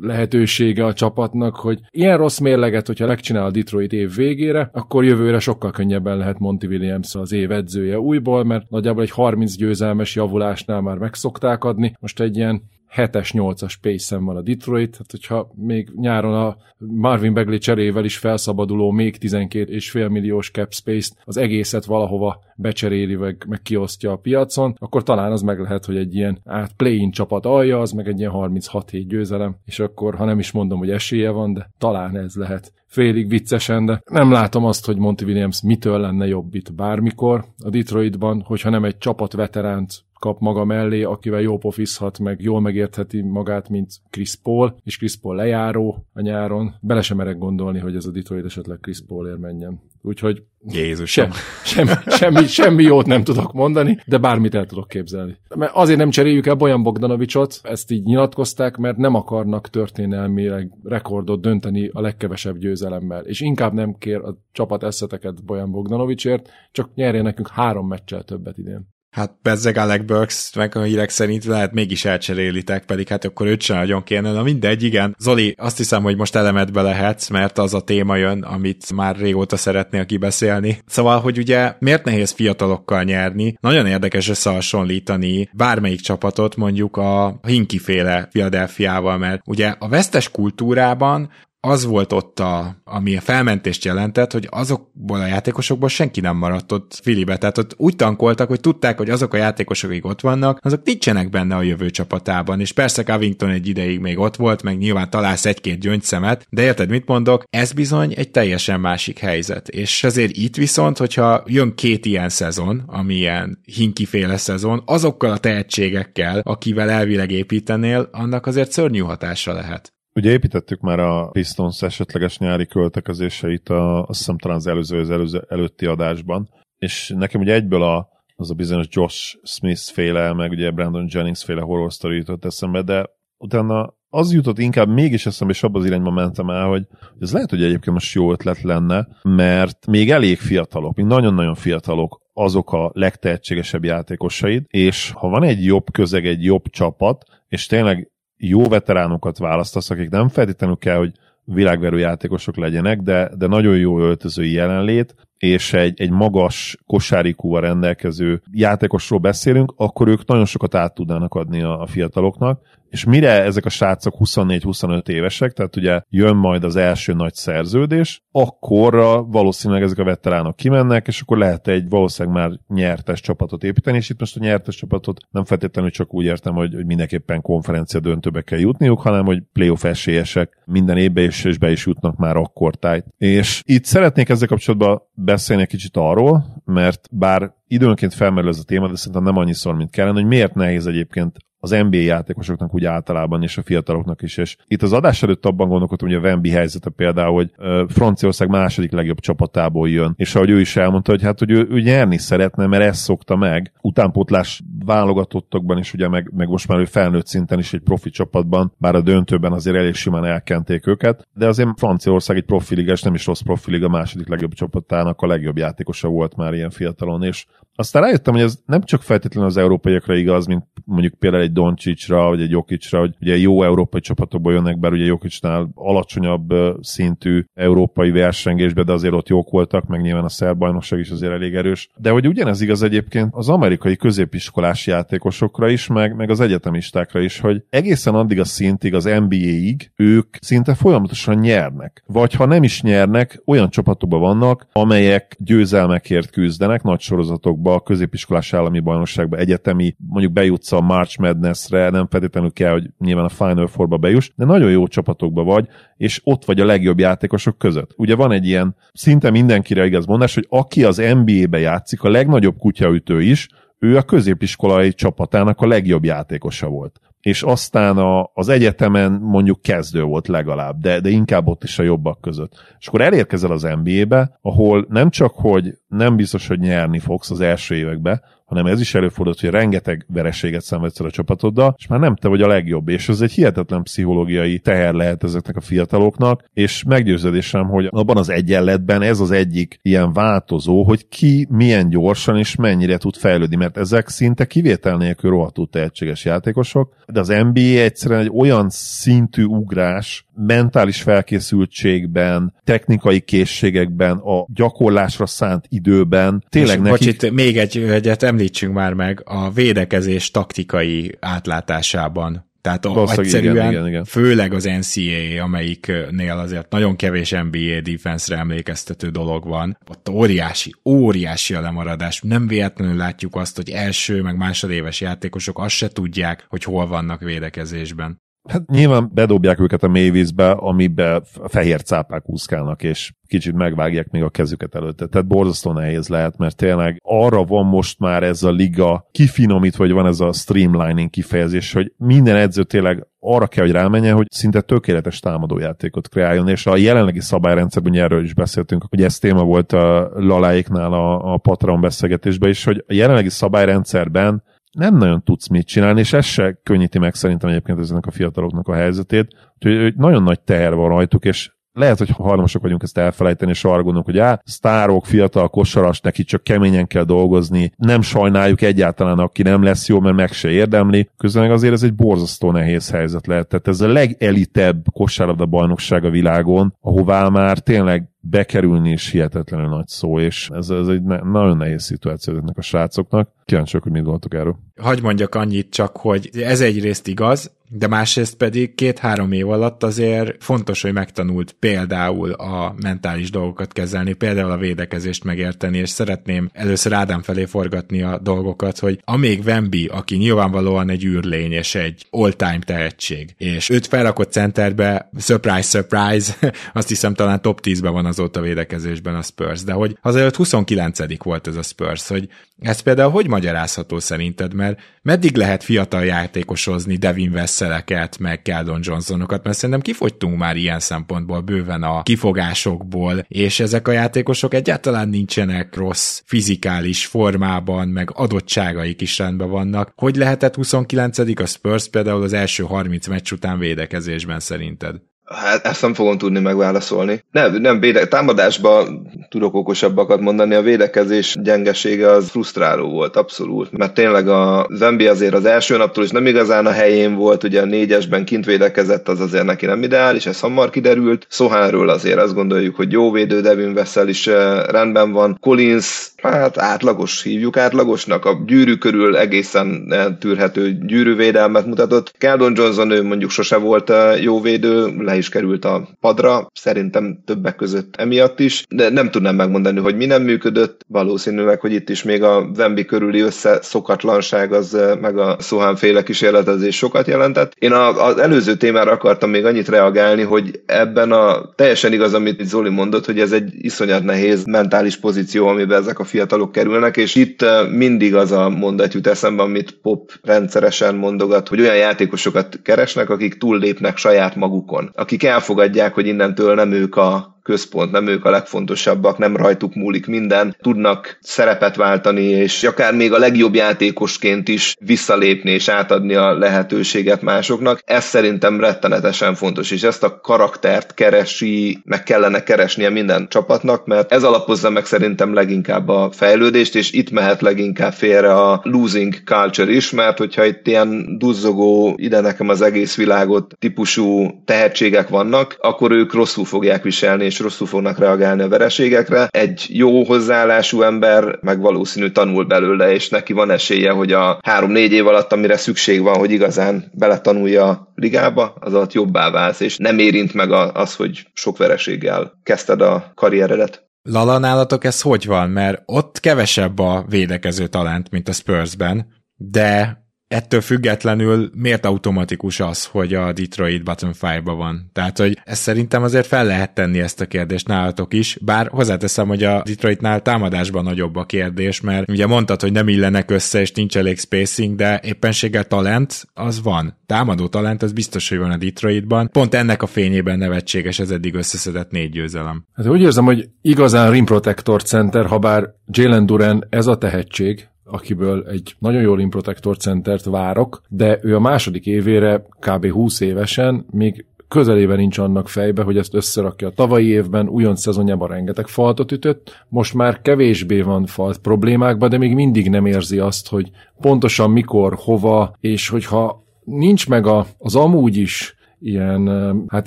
lehetősége a csapatnak, hogy ilyen rossz mérleget, hogyha megcsinál a Detroit év végére, akkor jövőre sokkal könnyebben lehet Monty Williams az év edzője újból, mert nagyjából egy 30 győzelmes javulásnál már megszokták adni. Most egy ilyen 7-es, 8-as pace van a Detroit, hát hogyha még nyáron a Marvin Bagley cserével is felszabaduló még 12,5 milliós cap space-t az egészet valahova becseréli, meg, meg kiosztja a piacon, akkor talán az meg lehet, hogy egy ilyen át play-in csapat alja, az meg egy ilyen 36-7 győzelem, és akkor, ha nem is mondom, hogy esélye van, de talán ez lehet félig viccesen, de nem látom azt, hogy Monty Williams mitől lenne jobb itt bármikor a Detroitban, hogyha nem egy csapat veteránt kap maga mellé, akivel jó pofizhat, meg jól megértheti magát, mint Chris Paul, és Chris Paul lejáró a nyáron. Bele sem merek gondolni, hogy ez a Detroit esetleg Chris Paulért menjen. Úgyhogy Jézus. Sem, semmi, semmi, semmi jót nem tudok mondani, de bármit el tudok képzelni. Mert azért nem cseréljük el Bojan Bogdanovicsot, ezt így nyilatkozták, mert nem akarnak történelmileg rekordot dönteni a legkevesebb győzelemmel. És inkább nem kér a csapat eszeteket Bojan Bogdanovicsért, csak nyerje nekünk három meccsel többet idén. Hát bezzeg Alec Burks, meg a hírek szerint lehet mégis elcserélitek, pedig hát akkor őt sem nagyon kéne. Na mindegy, igen. Zoli, azt hiszem, hogy most elemedbe lehetsz, mert az a téma jön, amit már régóta szeretnél kibeszélni. Szóval, hogy ugye miért nehéz fiatalokkal nyerni? Nagyon érdekes összehasonlítani bármelyik csapatot mondjuk a Hinki-féle Philadelphiával, mert ugye a vesztes kultúrában az volt ott, a, ami a felmentést jelentett, hogy azokból a játékosokból senki nem maradt ott Filibe. Tehát ott úgy tankoltak, hogy tudták, hogy azok a játékosok, akik ott vannak, azok nincsenek benne a jövő csapatában. És persze Covington egy ideig még ott volt, meg nyilván találsz egy-két gyöngyszemet, de érted, mit mondok? Ez bizony egy teljesen másik helyzet. És ezért itt viszont, hogyha jön két ilyen szezon, ami ilyen hinkiféle szezon, azokkal a tehetségekkel, akivel elvileg építenél, annak azért szörnyű hatása lehet. Ugye építettük már a Pistons esetleges nyári költekezéseit, a, azt hiszem talán az előző, az előző, előtti adásban, és nekem ugye egyből a, az a bizonyos Josh Smith féle, meg ugye Brandon Jennings féle horror story jutott eszembe, de utána az jutott inkább mégis eszembe, és abba az irányba mentem el, hogy ez lehet, hogy egyébként most jó ötlet lenne, mert még elég fiatalok, még nagyon-nagyon fiatalok azok a legtehetségesebb játékosaid, és ha van egy jobb közeg, egy jobb csapat, és tényleg jó veteránokat választasz, akik nem feltétlenül kell, hogy világverő játékosok legyenek, de, de nagyon jó öltözői jelenlét, és egy, egy magas kosárikúval rendelkező játékosról beszélünk, akkor ők nagyon sokat át tudnának adni a, a fiataloknak, és mire ezek a srácok 24-25 évesek, tehát ugye jön majd az első nagy szerződés, akkor valószínűleg ezek a veteránok kimennek, és akkor lehet egy valószínűleg már nyertes csapatot építeni, és itt most a nyertes csapatot nem feltétlenül csak úgy értem, hogy, hogy mindenképpen konferencia döntőbe kell jutniuk, hanem hogy playoff esélyesek minden évben is, és be is jutnak már akkor tájt. És itt szeretnék ezzel kapcsolatban beszélni egy kicsit arról, mert bár időnként felmerül ez a téma, de szerintem nem annyiszor, mint kellene, hogy miért nehéz egyébként az NBA játékosoknak úgy általában, és a fiataloknak is. És itt az adás előtt abban gondolkodtam, hogy a Wemby helyzete például, hogy Franciaország második legjobb csapatából jön, és ahogy ő is elmondta, hogy hát, hogy ő, ő nyerni szeretne, mert ezt szokta meg. Utánpótlás válogatottokban is, ugye meg, meg most már ő felnőtt szinten is egy profi csapatban, bár a döntőben azért elég simán elkenték őket, de azért Franciaország egy profiligás, nem is rossz profiliga, második legjobb csapatának a legjobb játékosa volt már ilyen fiatalon, és aztán rájöttem, hogy ez nem csak feltétlenül az európaiakra igaz, mint mondjuk például egy Doncsicsra, vagy egy Jokicsra, hogy ugye jó európai csapatokból jönnek, bár ugye Jokicsnál alacsonyabb szintű európai versengésbe, de azért ott jók voltak, meg nyilván a szerb bajnokság is azért elég erős. De hogy ugyanez igaz egyébként az amerikai középiskolás játékosokra is, meg, meg az egyetemistákra is, hogy egészen addig a szintig, az NBA-ig ők szinte folyamatosan nyernek. Vagy ha nem is nyernek, olyan csapatokban vannak, amelyek győzelmekért küzdenek nagy sorozatokban, a középiskolás állami bajnokságba, egyetemi, mondjuk bejutsz a March Madness-re, nem feltétlenül kell, hogy nyilván a Final Four-ba bejuss, de nagyon jó csapatokba vagy, és ott vagy a legjobb játékosok között. Ugye van egy ilyen szinte mindenkire igaz mondás, hogy aki az NBA-be játszik, a legnagyobb kutyaütő is, ő a középiskolai csapatának a legjobb játékosa volt és aztán a, az egyetemen mondjuk kezdő volt legalább, de, de inkább ott is a jobbak között. És akkor elérkezel az NBA-be, ahol nem csak, hogy nem biztos, hogy nyerni fogsz az első évekbe, hanem ez is előfordult, hogy rengeteg vereséget szenvedsz a csapatoddal, és már nem te vagy a legjobb, és ez egy hihetetlen pszichológiai teher lehet ezeknek a fiataloknak, és meggyőződésem, hogy abban az egyenletben ez az egyik ilyen változó, hogy ki milyen gyorsan és mennyire tud fejlődni, mert ezek szinte kivétel nélkül rohadtul tehetséges játékosok, de az NBA egyszerűen egy olyan szintű ugrás, mentális felkészültségben, technikai készségekben, a gyakorlásra szánt időben. Tényleg és, nekik... Bocsit, még egy egyet említsünk már meg, a védekezés taktikai átlátásában. Tehát a, egyszerűen, igen, igen, igen. főleg az NCAA, amelyiknél azért nagyon kevés NBA defense-re emlékeztető dolog van, ott óriási, óriási a lemaradás. Nem véletlenül látjuk azt, hogy első, meg másodéves játékosok azt se tudják, hogy hol vannak védekezésben. Hát nyilván bedobják őket a mélyvízbe, amiben fehér cápák úszkálnak, és kicsit megvágják még a kezüket előtte. Tehát borzasztó nehéz lehet, mert tényleg arra van most már ez a liga kifinomítva, vagy van ez a streamlining kifejezés, hogy minden edző tényleg arra kell, hogy rámenjen, hogy szinte tökéletes támadójátékot kreáljon, és a jelenlegi szabályrendszerben, erről is beszéltünk, hogy ez téma volt a Laláiknál a, a Patron beszélgetésben is, hogy a jelenlegi szabályrendszerben nem nagyon tudsz mit csinálni, és ez se könnyíti meg szerintem egyébként ezeknek a fiataloknak a helyzetét, hogy nagyon nagy teher van rajtuk, és lehet, hogy hajlamosak vagyunk ezt elfelejteni, és arra gondolunk, hogy á, sztárok, fiatal kosaras, neki csak keményen kell dolgozni, nem sajnáljuk egyáltalán, aki nem lesz jó, mert meg se érdemli. Közben meg azért ez egy borzasztó nehéz helyzet lehet. Tehát ez a legelitebb kosárlabda bajnokság a világon, ahová már tényleg bekerülni is hihetetlenül nagy szó, és ez, ez egy ne- nagyon nehéz szituáció ezeknek a srácoknak. Kíváncsiak, hogy mit gondoltok erről. Hagy mondjak annyit csak, hogy ez egyrészt igaz, de másrészt pedig két-három év alatt azért fontos, hogy megtanult például a mentális dolgokat kezelni, például a védekezést megérteni, és szeretném először Ádám felé forgatni a dolgokat, hogy amíg Wemby, aki nyilvánvalóan egy űrlény és egy all-time tehetség, és őt felrakott centerbe, surprise, surprise, azt hiszem talán top 10-ben van azóta védekezésben a Spurs, de hogy azért 29 volt ez a Spurs, hogy ez például hogy magyarázható szerinted, mert meddig lehet fiatal játékosozni Devin Vesseleket, meg Keldon Johnsonokat, mert szerintem kifogytunk már ilyen szempontból bőven a kifogásokból, és ezek a játékosok egyáltalán nincsenek rossz fizikális formában, meg adottságaik is rendben vannak. Hogy lehetett 29 a Spurs például az első 30 meccs után védekezésben szerinted? Hát ezt nem fogom tudni megválaszolni. Nem, nem véde, támadásban tudok okosabbakat mondani, a védekezés gyengesége az frusztráló volt, abszolút. Mert tényleg a Zembi azért az első naptól is nem igazán a helyén volt, ugye a négyesben kint védekezett, az azért neki nem ideális, ez hamar kiderült. Szohánról azért azt gondoljuk, hogy jó védő, Devin Vessel is eh, rendben van. Collins, hát átlagos, hívjuk átlagosnak, a gyűrű körül egészen tűrhető gyűrűvédelmet mutatott. Keldon Johnson ő mondjuk sose volt eh, jó védő, le is került a padra, szerintem többek között emiatt is, de nem tudnám megmondani, hogy mi nem működött, valószínűleg, hogy itt is még a Wemby körüli összeszokatlanság az meg a Szohán féle kísérletezés sokat jelentett. Én az előző témára akartam még annyit reagálni, hogy ebben a teljesen igaz, amit Zoli mondott, hogy ez egy iszonyat nehéz mentális pozíció, amiben ezek a fiatalok kerülnek, és itt mindig az a mondat jut eszembe, amit Pop rendszeresen mondogat, hogy olyan játékosokat keresnek, akik túllépnek saját magukon, akik elfogadják, hogy innentől nem ők a központ, nem ők a legfontosabbak, nem rajtuk múlik minden, tudnak szerepet váltani, és akár még a legjobb játékosként is visszalépni és átadni a lehetőséget másoknak. Ez szerintem rettenetesen fontos, és ezt a karaktert keresi, meg kellene keresnie minden csapatnak, mert ez alapozza meg szerintem leginkább a fejlődést, és itt mehet leginkább félre a losing culture is, mert hogyha itt ilyen duzzogó, ide nekem az egész világot típusú tehetségek vannak, akkor ők rosszul fogják viselni, és rosszul fognak reagálni a vereségekre. Egy jó hozzáállású ember meg valószínű tanul belőle, és neki van esélye, hogy a három-négy év alatt, amire szükség van, hogy igazán beletanulja a ligába, az alatt jobbá válsz, és nem érint meg az, hogy sok vereséggel kezdted a karrieredet. Lala, nálatok ez hogy van? Mert ott kevesebb a védekező talánt, mint a Spursben, de ettől függetlenül miért automatikus az, hogy a Detroit bottom 5-ba van? Tehát, hogy ezt szerintem azért fel lehet tenni ezt a kérdést nálatok is, bár hozzáteszem, hogy a Detroitnál támadásban nagyobb a kérdés, mert ugye mondtad, hogy nem illenek össze, és nincs elég spacing, de éppenséggel talent az van. Támadó talent az biztos, hogy van a Detroitban. Pont ennek a fényében nevetséges ez eddig összeszedett négy győzelem. Hát úgy érzem, hogy igazán rim protector center, ha bár Jalen Duran ez a tehetség, akiből egy nagyon jó rim protector centert várok, de ő a második évére kb. 20 évesen még közelében nincs annak fejbe, hogy ezt összerakja. A tavalyi évben újonc szezonjában rengeteg faltot ütött, most már kevésbé van falt problémákba, de még mindig nem érzi azt, hogy pontosan mikor, hova, és hogyha nincs meg a, az amúgy is ilyen hát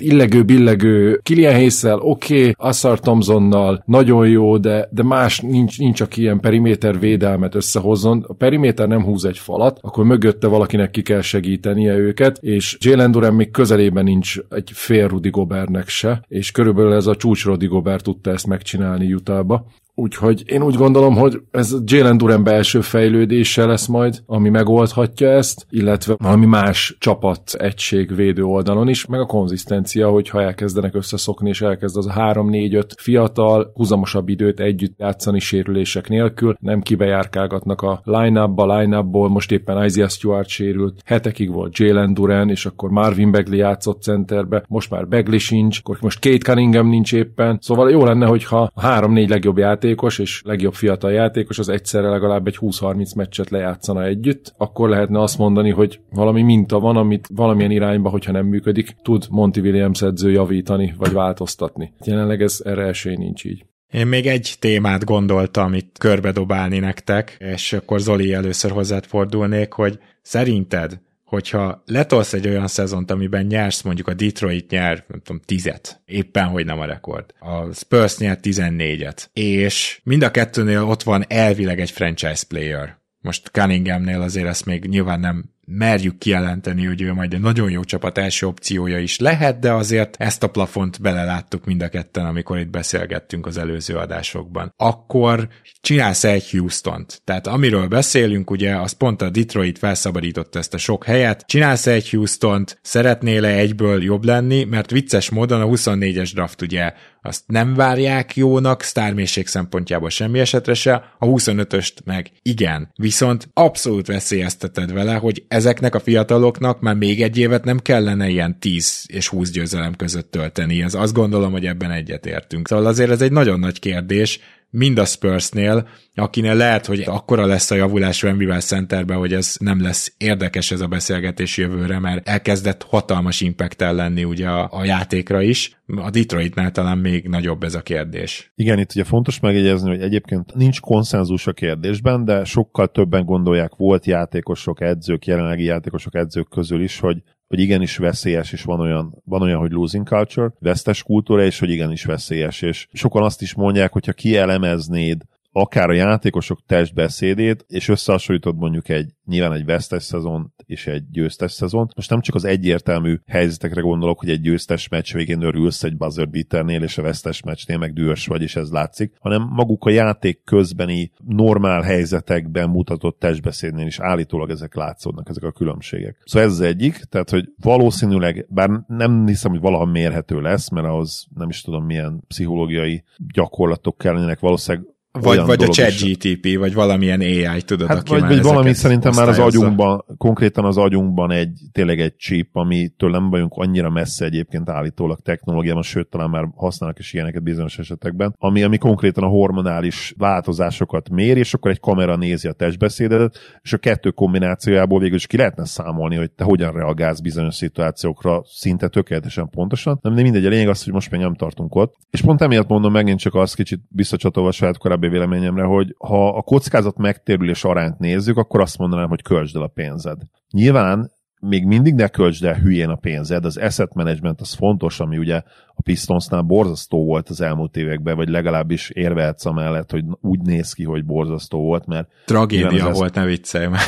illegő-billegő Kilian oké, okay, Assar Thompsonnal nagyon jó, de, de más nincs, nincs, aki ilyen periméter védelmet összehozzon. A periméter nem húz egy falat, akkor mögötte valakinek ki kell segítenie őket, és Jalen Duran még közelében nincs egy fél Rudy Gobernek se, és körülbelül ez a csúcs Rudy Gobert tudta ezt megcsinálni Utahba. Úgyhogy én úgy gondolom, hogy ez Jalen Duran belső fejlődése lesz majd, ami megoldhatja ezt, illetve valami más csapat egység védő oldalon is, meg a konzisztencia, hogyha elkezdenek összeszokni, és elkezd az a 3-4-5 fiatal, húzamosabb időt együtt játszani sérülések nélkül, nem kibejárkálgatnak a line-upba, line-upból, most éppen Isaiah Stewart sérült, hetekig volt Jalen Duran, és akkor Marvin Bagley játszott centerbe, most már Bagley sincs, akkor most Kate Cunningham nincs éppen, szóval jó lenne, hogyha a 3-4 legjobb játék játékos és legjobb fiatal játékos az egyszerre legalább egy 20-30 meccset lejátszana együtt, akkor lehetne azt mondani, hogy valami minta van, amit valamilyen irányba, hogyha nem működik, tud Monty Williams edző javítani vagy változtatni. Jelenleg ez erre esély nincs így. Én még egy témát gondoltam itt körbedobálni nektek, és akkor Zoli először hozzád fordulnék, hogy szerinted hogyha letolsz egy olyan szezont, amiben nyersz, mondjuk a Detroit nyer, nem tudom, tizet, éppen hogy nem a rekord. A Spurs nyer 14-et, és mind a kettőnél ott van elvileg egy franchise player. Most Cunninghamnél azért ezt még nyilván nem merjük kijelenteni, hogy ő majd egy nagyon jó csapat első opciója is lehet, de azért ezt a plafont beleláttuk mind a ketten, amikor itt beszélgettünk az előző adásokban. Akkor csinálsz egy Houston-t. Tehát amiről beszélünk, ugye, az pont a Detroit felszabadította ezt a sok helyet. Csinálsz egy Houston-t, szeretnél-e egyből jobb lenni, mert vicces módon a 24-es draft ugye azt nem várják jónak, sztármészség szempontjából semmi esetre se, a 25-öst meg igen. Viszont abszolút veszélyezteted vele, hogy ezeknek a fiataloknak már még egy évet nem kellene ilyen 10 és 20 győzelem között tölteni. Ez azt gondolom, hogy ebben egyetértünk. Szóval azért ez egy nagyon nagy kérdés, mind a Spursnél, akinél lehet, hogy akkora lesz a javulás Wembley Centerben, hogy ez nem lesz érdekes ez a beszélgetés jövőre, mert elkezdett hatalmas impact lenni ugye a, a játékra is. A Detroitnál talán még nagyobb ez a kérdés. Igen, itt ugye fontos megjegyezni, hogy egyébként nincs konszenzus a kérdésben, de sokkal többen gondolják volt játékosok, edzők, jelenlegi játékosok, edzők közül is, hogy hogy igenis veszélyes, és van olyan, van olyan, hogy losing culture, vesztes kultúra, és hogy igenis veszélyes. És sokan azt is mondják, hogyha kielemeznéd akár a játékosok testbeszédét, és összehasonlítod mondjuk egy nyilván egy vesztes szezon és egy győztes szezon. Most nem csak az egyértelmű helyzetekre gondolok, hogy egy győztes meccs végén örülsz egy buzzer beaternél, és a vesztes meccsnél meg dühös vagy, és ez látszik, hanem maguk a játék közbeni normál helyzetekben mutatott testbeszédnél is állítólag ezek látszódnak, ezek a különbségek. Szóval ez az egyik, tehát hogy valószínűleg, bár nem hiszem, hogy valaha mérhető lesz, mert ahhoz nem is tudom milyen pszichológiai gyakorlatok kellenének, valószínűleg vagy, vagy a ChatGTP, vagy valamilyen AI, tudod, hát, aki vagy, már vagy valami szerintem már az agyunkban, konkrétan az agyunkban egy, tényleg egy chip, amitől nem vagyunk annyira messze egyébként állítólag technológiában, sőt, talán már használnak is ilyeneket bizonyos esetekben, ami, ami konkrétan a hormonális változásokat mér, és akkor egy kamera nézi a testbeszédedet, és a kettő kombinációjából végül is ki lehetne számolni, hogy te hogyan reagálsz bizonyos szituációkra szinte tökéletesen pontosan. Nem, de mindegy, a lényeg az, hogy most még nem tartunk ott. És pont emiatt mondom megint csak azt kicsit visszacsatolva saját korábbi korábbi véleményemre, hogy ha a kockázat megtérülés arányt nézzük, akkor azt mondanám, hogy költsd el a pénzed. Nyilván még mindig ne költsd el hülyén a pénzed, az asset management az fontos, ami ugye a Pistonsnál borzasztó volt az elmúlt években, vagy legalábbis érvehetsz amellett, hogy úgy néz ki, hogy borzasztó volt, mert... Tragédia volt, ne viccelj meg.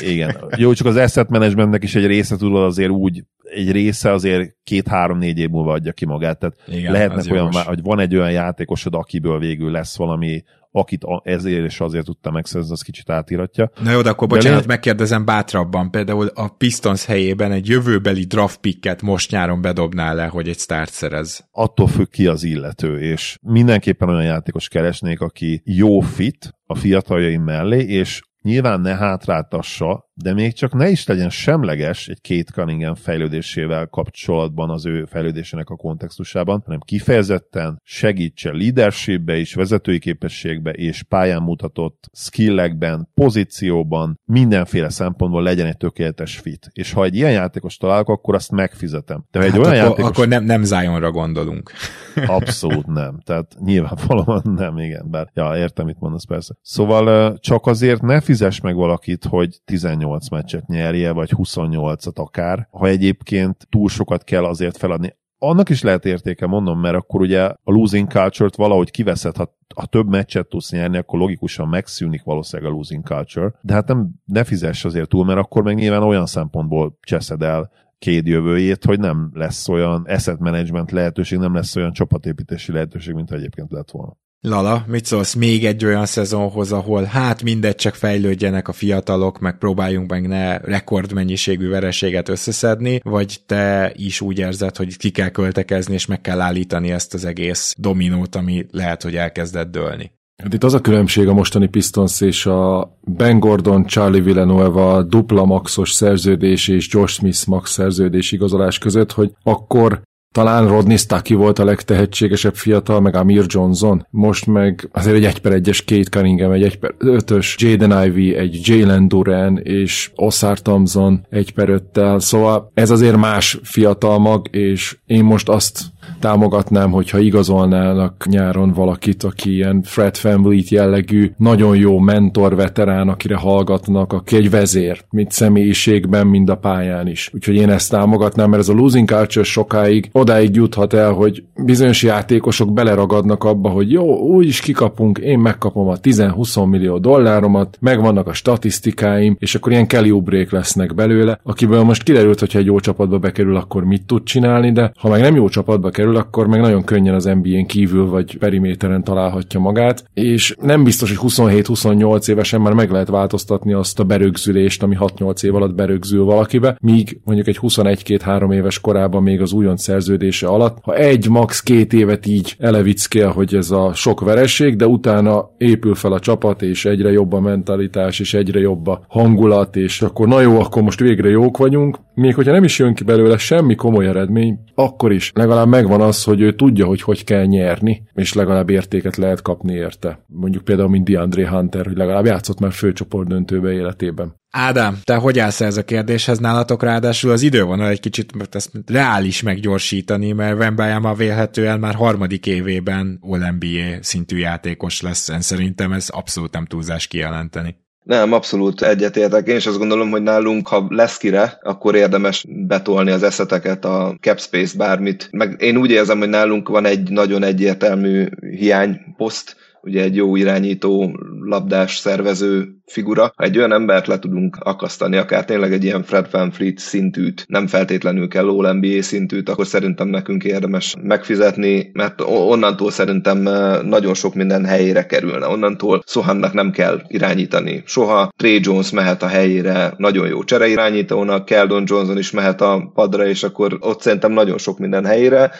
Igen. Jó, csak az asset managementnek is egy része tudod azért úgy, egy része azért két-három-négy év múlva adja ki magát. Tehát Igen, lehetnek olyan, jogos. hogy van egy olyan játékosod, akiből végül lesz valami akit ezért és azért tudta megszerzni, az kicsit átiratja. Na jó, de akkor de bocsánat, lé... megkérdezem bátrabban, például a Pistons helyében egy jövőbeli draft picket most nyáron bedobnál le, hogy egy start szerez. Attól függ ki az illető, és mindenképpen olyan játékos keresnék, aki jó fit a fiataljaim mellé, és nyilván ne hátráltassa, de még csak ne is legyen semleges egy két Cunningham fejlődésével kapcsolatban az ő fejlődésének a kontextusában, hanem kifejezetten segítse leadershipbe is, vezetői képességbe és pályán mutatott skillekben, pozícióban, mindenféle szempontból legyen egy tökéletes fit. És ha egy ilyen játékos találok, akkor azt megfizetem. De ha egy hát olyan akkor, játékos... akkor nem, nem Zionra gondolunk. Abszolút nem. Tehát nyilvánvalóan nem, igen. Bár, ja, értem, mit mondasz persze. Szóval csak azért ne fizess meg valakit, hogy 18 18 meccset nyerje, vagy 28-at akár, ha egyébként túl sokat kell azért feladni. Annak is lehet értéke, mondom, mert akkor ugye a losing culture-t valahogy kiveszed, ha, ha több meccset tudsz nyerni, akkor logikusan megszűnik valószínűleg a losing culture, de hát nem, ne fizess azért túl, mert akkor meg nyilván olyan szempontból cseszed el két jövőjét, hogy nem lesz olyan asset management lehetőség, nem lesz olyan csapatépítési lehetőség, mint egyébként lett volna. Lala, mit szólsz még egy olyan szezonhoz, ahol hát mindegy, csak fejlődjenek a fiatalok, meg próbáljunk meg ne rekordmennyiségű vereséget összeszedni, vagy te is úgy érzed, hogy ki kell költekezni, és meg kell állítani ezt az egész dominót, ami lehet, hogy elkezdett dőlni? Hát itt az a különbség a mostani Pistons és a Ben Gordon, Charlie Villanueva dupla maxos szerződés és Josh Smith max szerződés igazolás között, hogy akkor talán Rodney Stucky volt a legtehetségesebb fiatal, meg Amir Johnson, most meg azért egy 1 per 1-es Kate Cunningham, egy 1 per 5-ös Jaden Ivey, egy Jalen Duran és Ossar Thompson 1 per 5-tel, szóval ez azért más fiatal mag, és én most azt támogatnám, hogyha igazolnának nyáron valakit, aki ilyen Fred Family jellegű, nagyon jó mentor, veterán, akire hallgatnak, aki egy vezér, mint személyiségben, mind a pályán is. Úgyhogy én ezt támogatnám, mert ez a losing culture sokáig odáig juthat el, hogy bizonyos játékosok beleragadnak abba, hogy jó, úgy is kikapunk, én megkapom a 10-20 millió dolláromat, megvannak a statisztikáim, és akkor ilyen Kelly Ubrék lesznek belőle, akiből most kiderült, hogyha egy jó csapatba bekerül, akkor mit tud csinálni, de ha meg nem jó csapatba kerül, akkor meg nagyon könnyen az NBA-n kívül vagy periméteren találhatja magát, és nem biztos, hogy 27-28 évesen már meg lehet változtatni azt a berögzülést, ami 6-8 év alatt berögzül valakibe, míg mondjuk egy 21-2-3 éves korában még az újon szerződése alatt, ha egy max. két évet így elevickél, hogy ez a sok vereség, de utána épül fel a csapat, és egyre jobb a mentalitás, és egyre jobb a hangulat, és akkor na jó, akkor most végre jók vagyunk, még hogyha nem is jön ki belőle semmi komoly eredmény, akkor is legalább megvan az, hogy ő tudja, hogy hogy kell nyerni, és legalább értéket lehet kapni érte. Mondjuk például, mint DeAndre Hunter, hogy legalább játszott már főcsoport döntőbe életében. Ádám, te hogy állsz ez a kérdéshez nálatok? Ráadásul az idővonal egy kicsit mert ezt reális meggyorsítani, mert Wembanyama vélhetően már harmadik évében All-NBA szintű játékos lesz. Én szerintem ez abszolút nem túlzás kijelenteni. Nem, abszolút egyetértek. Én is azt gondolom, hogy nálunk, ha lesz kire, akkor érdemes betolni az eszeteket, a capspace bármit. Meg én úgy érzem, hogy nálunk van egy nagyon egyértelmű hiányposzt, ugye egy jó irányító, labdás, szervező figura. Ha egy olyan embert le tudunk akasztani, akár tényleg egy ilyen Fred Van Fleet szintűt, nem feltétlenül kell All NBA szintűt, akkor szerintem nekünk érdemes megfizetni, mert onnantól szerintem nagyon sok minden helyére kerülne. Onnantól Sohannak nem kell irányítani soha. Trey Jones mehet a helyére nagyon jó csereirányítónak, Keldon Johnson is mehet a padra, és akkor ott szerintem nagyon sok minden helyére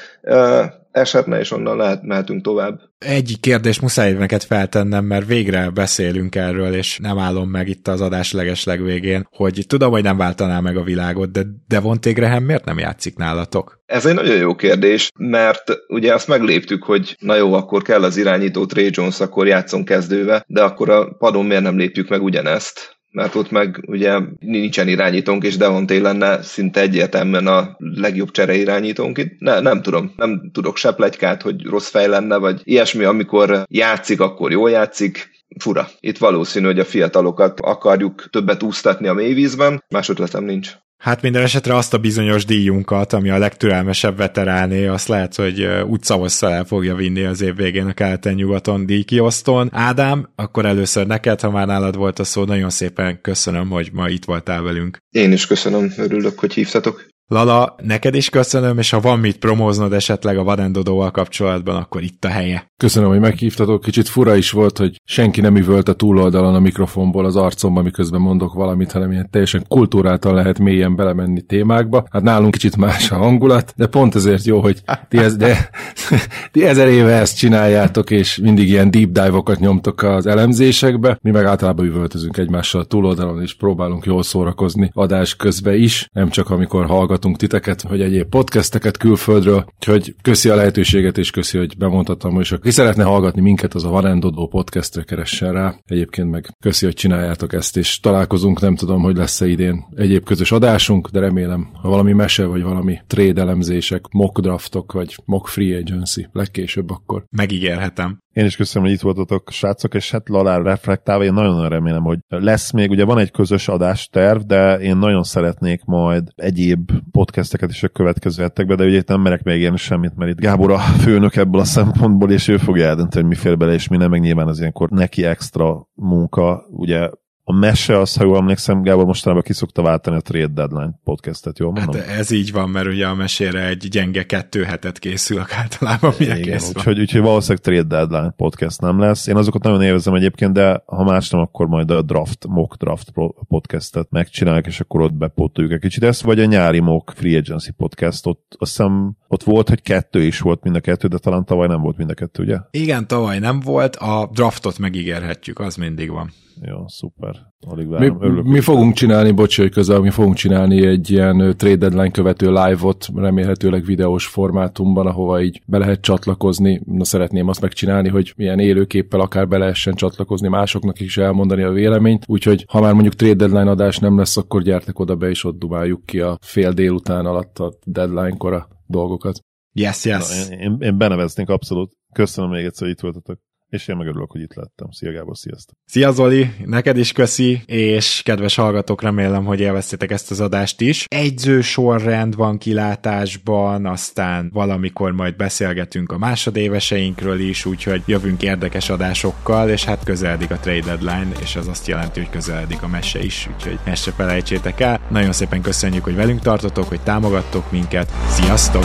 esetne, és onnan lehet, mehetünk tovább. Egy kérdés muszáj neked feltennem, mert végre beszélünk erről, és nem állom meg itt az adás legesleg végén, hogy tudom, hogy nem váltaná meg a világot, de Devonté Graham miért nem játszik nálatok? Ez egy nagyon jó kérdés, mert ugye azt megléptük, hogy na jó, akkor kell az irányító Trey Jones, akkor játszon kezdőve, de akkor a padon miért nem lépjük meg ugyanezt? mert ott meg ugye nincsen irányítónk, és Devonté lenne szinte egyértelműen a legjobb csere irányítónk itt. Ne, nem tudom, nem tudok se plegykát, hogy rossz fej lenne, vagy ilyesmi, amikor játszik, akkor jól játszik, fura. Itt valószínű, hogy a fiatalokat akarjuk többet úsztatni a mélyvízben, más ötletem nincs. Hát minden esetre azt a bizonyos díjunkat, ami a legtürelmesebb veteráné, azt lehet, hogy utcahosszal el fogja vinni az év végén a keleten-nyugaton díjkiosztón. Ádám, akkor először neked, ha már nálad volt a szó, nagyon szépen köszönöm, hogy ma itt voltál velünk. Én is köszönöm, örülök, hogy hívtatok. Lala, neked is köszönöm, és ha van mit promóznod esetleg a Vadendodóval kapcsolatban, akkor itt a helye. Köszönöm, hogy meghívtatok. Kicsit fura is volt, hogy senki nem üvölt a túloldalon a mikrofonból az arcomba, miközben mondok valamit, hanem ilyen teljesen kultúráltan lehet mélyen belemenni témákba. Hát nálunk kicsit más a hangulat, de pont ezért jó, hogy ti, ez, de, ti ezer éve ezt csináljátok, és mindig ilyen deep dive-okat nyomtok az elemzésekbe. Mi meg általában üvöltözünk egymással a túloldalon, és próbálunk jól szórakozni adás közben is, nem csak amikor hallgatunk hallgatunk titeket, hogy egyéb podcasteket külföldről, úgyhogy köszi a lehetőséget, és köszi, hogy bemondhatom, és aki szeretne hallgatni minket, az a Varendodó podcastre keressen rá. Egyébként meg köszi, hogy csináljátok ezt, és találkozunk, nem tudom, hogy lesz-e idén egyéb közös adásunk, de remélem, ha valami mese, vagy valami trade elemzések, mock draftok, vagy mock free agency legkésőbb akkor. Megígérhetem. Én is köszönöm, hogy itt voltatok, srácok, és hát Lalár reflektálva, én nagyon remélem, hogy lesz még, ugye van egy közös adásterv, de én nagyon szeretnék majd egyéb podcasteket is a következő hetekben, de ugye itt nem merek még érni semmit, mert itt Gábor a főnök ebből a szempontból, és ő fogja eldönteni, hogy mi fér bele, és mi nem, meg nyilván az ilyenkor neki extra munka, ugye a mese az, ha jól emlékszem, Gábor mostanában ki szokta váltani a Trade Deadline podcastet, jól mondom? Hát ez így van, mert ugye a mesére egy gyenge kettő hetet készül általában, mire Igen, kész úgyhogy, úgyhogy valószínűleg Trade Deadline podcast nem lesz. Én azokat nagyon élvezem egyébként, de ha más nem, akkor majd a draft, mock draft podcastet megcsinálják, és akkor ott bepótoljuk egy kicsit ezt, vagy a nyári mock free agency podcast, ott azt hiszem Ott volt, hogy kettő is volt mind a kettő, de talán tavaly nem volt mind a kettő, ugye? Igen, tavaly nem volt, a draftot megígérhetjük, az mindig van. Jó, szuper. Alig várom. Mi, Örülök, mi fogunk csinálni, bocs, hogy közel, mi fogunk csinálni egy ilyen trade deadline követő live-ot, remélhetőleg videós formátumban, ahova így be lehet csatlakozni. Na szeretném azt megcsinálni, hogy milyen élőképpel akár be lehessen csatlakozni másoknak is elmondani a véleményt. Úgyhogy ha már mondjuk trade deadline adás nem lesz, akkor gyertek oda be, és ott dumáljuk ki a fél délután alatt a deadline-kor a dolgokat. Yes, yes. Na, én, én beneveznék abszolút. Köszönöm még egyszer, hogy itt voltatok. És én meg örülök, hogy itt lettem. Szia Gábor, sziasztok! Szia Zoli, neked is köszi, és kedves hallgatók, remélem, hogy élveztétek ezt az adást is. Egyző sorrend van kilátásban, aztán valamikor majd beszélgetünk a másodéveseinkről is, úgyhogy jövünk érdekes adásokkal, és hát közeledik a trade deadline, és az azt jelenti, hogy közeledik a mese is, úgyhogy ezt se felejtsétek el. Nagyon szépen köszönjük, hogy velünk tartotok, hogy támogattok minket. Sziasztok!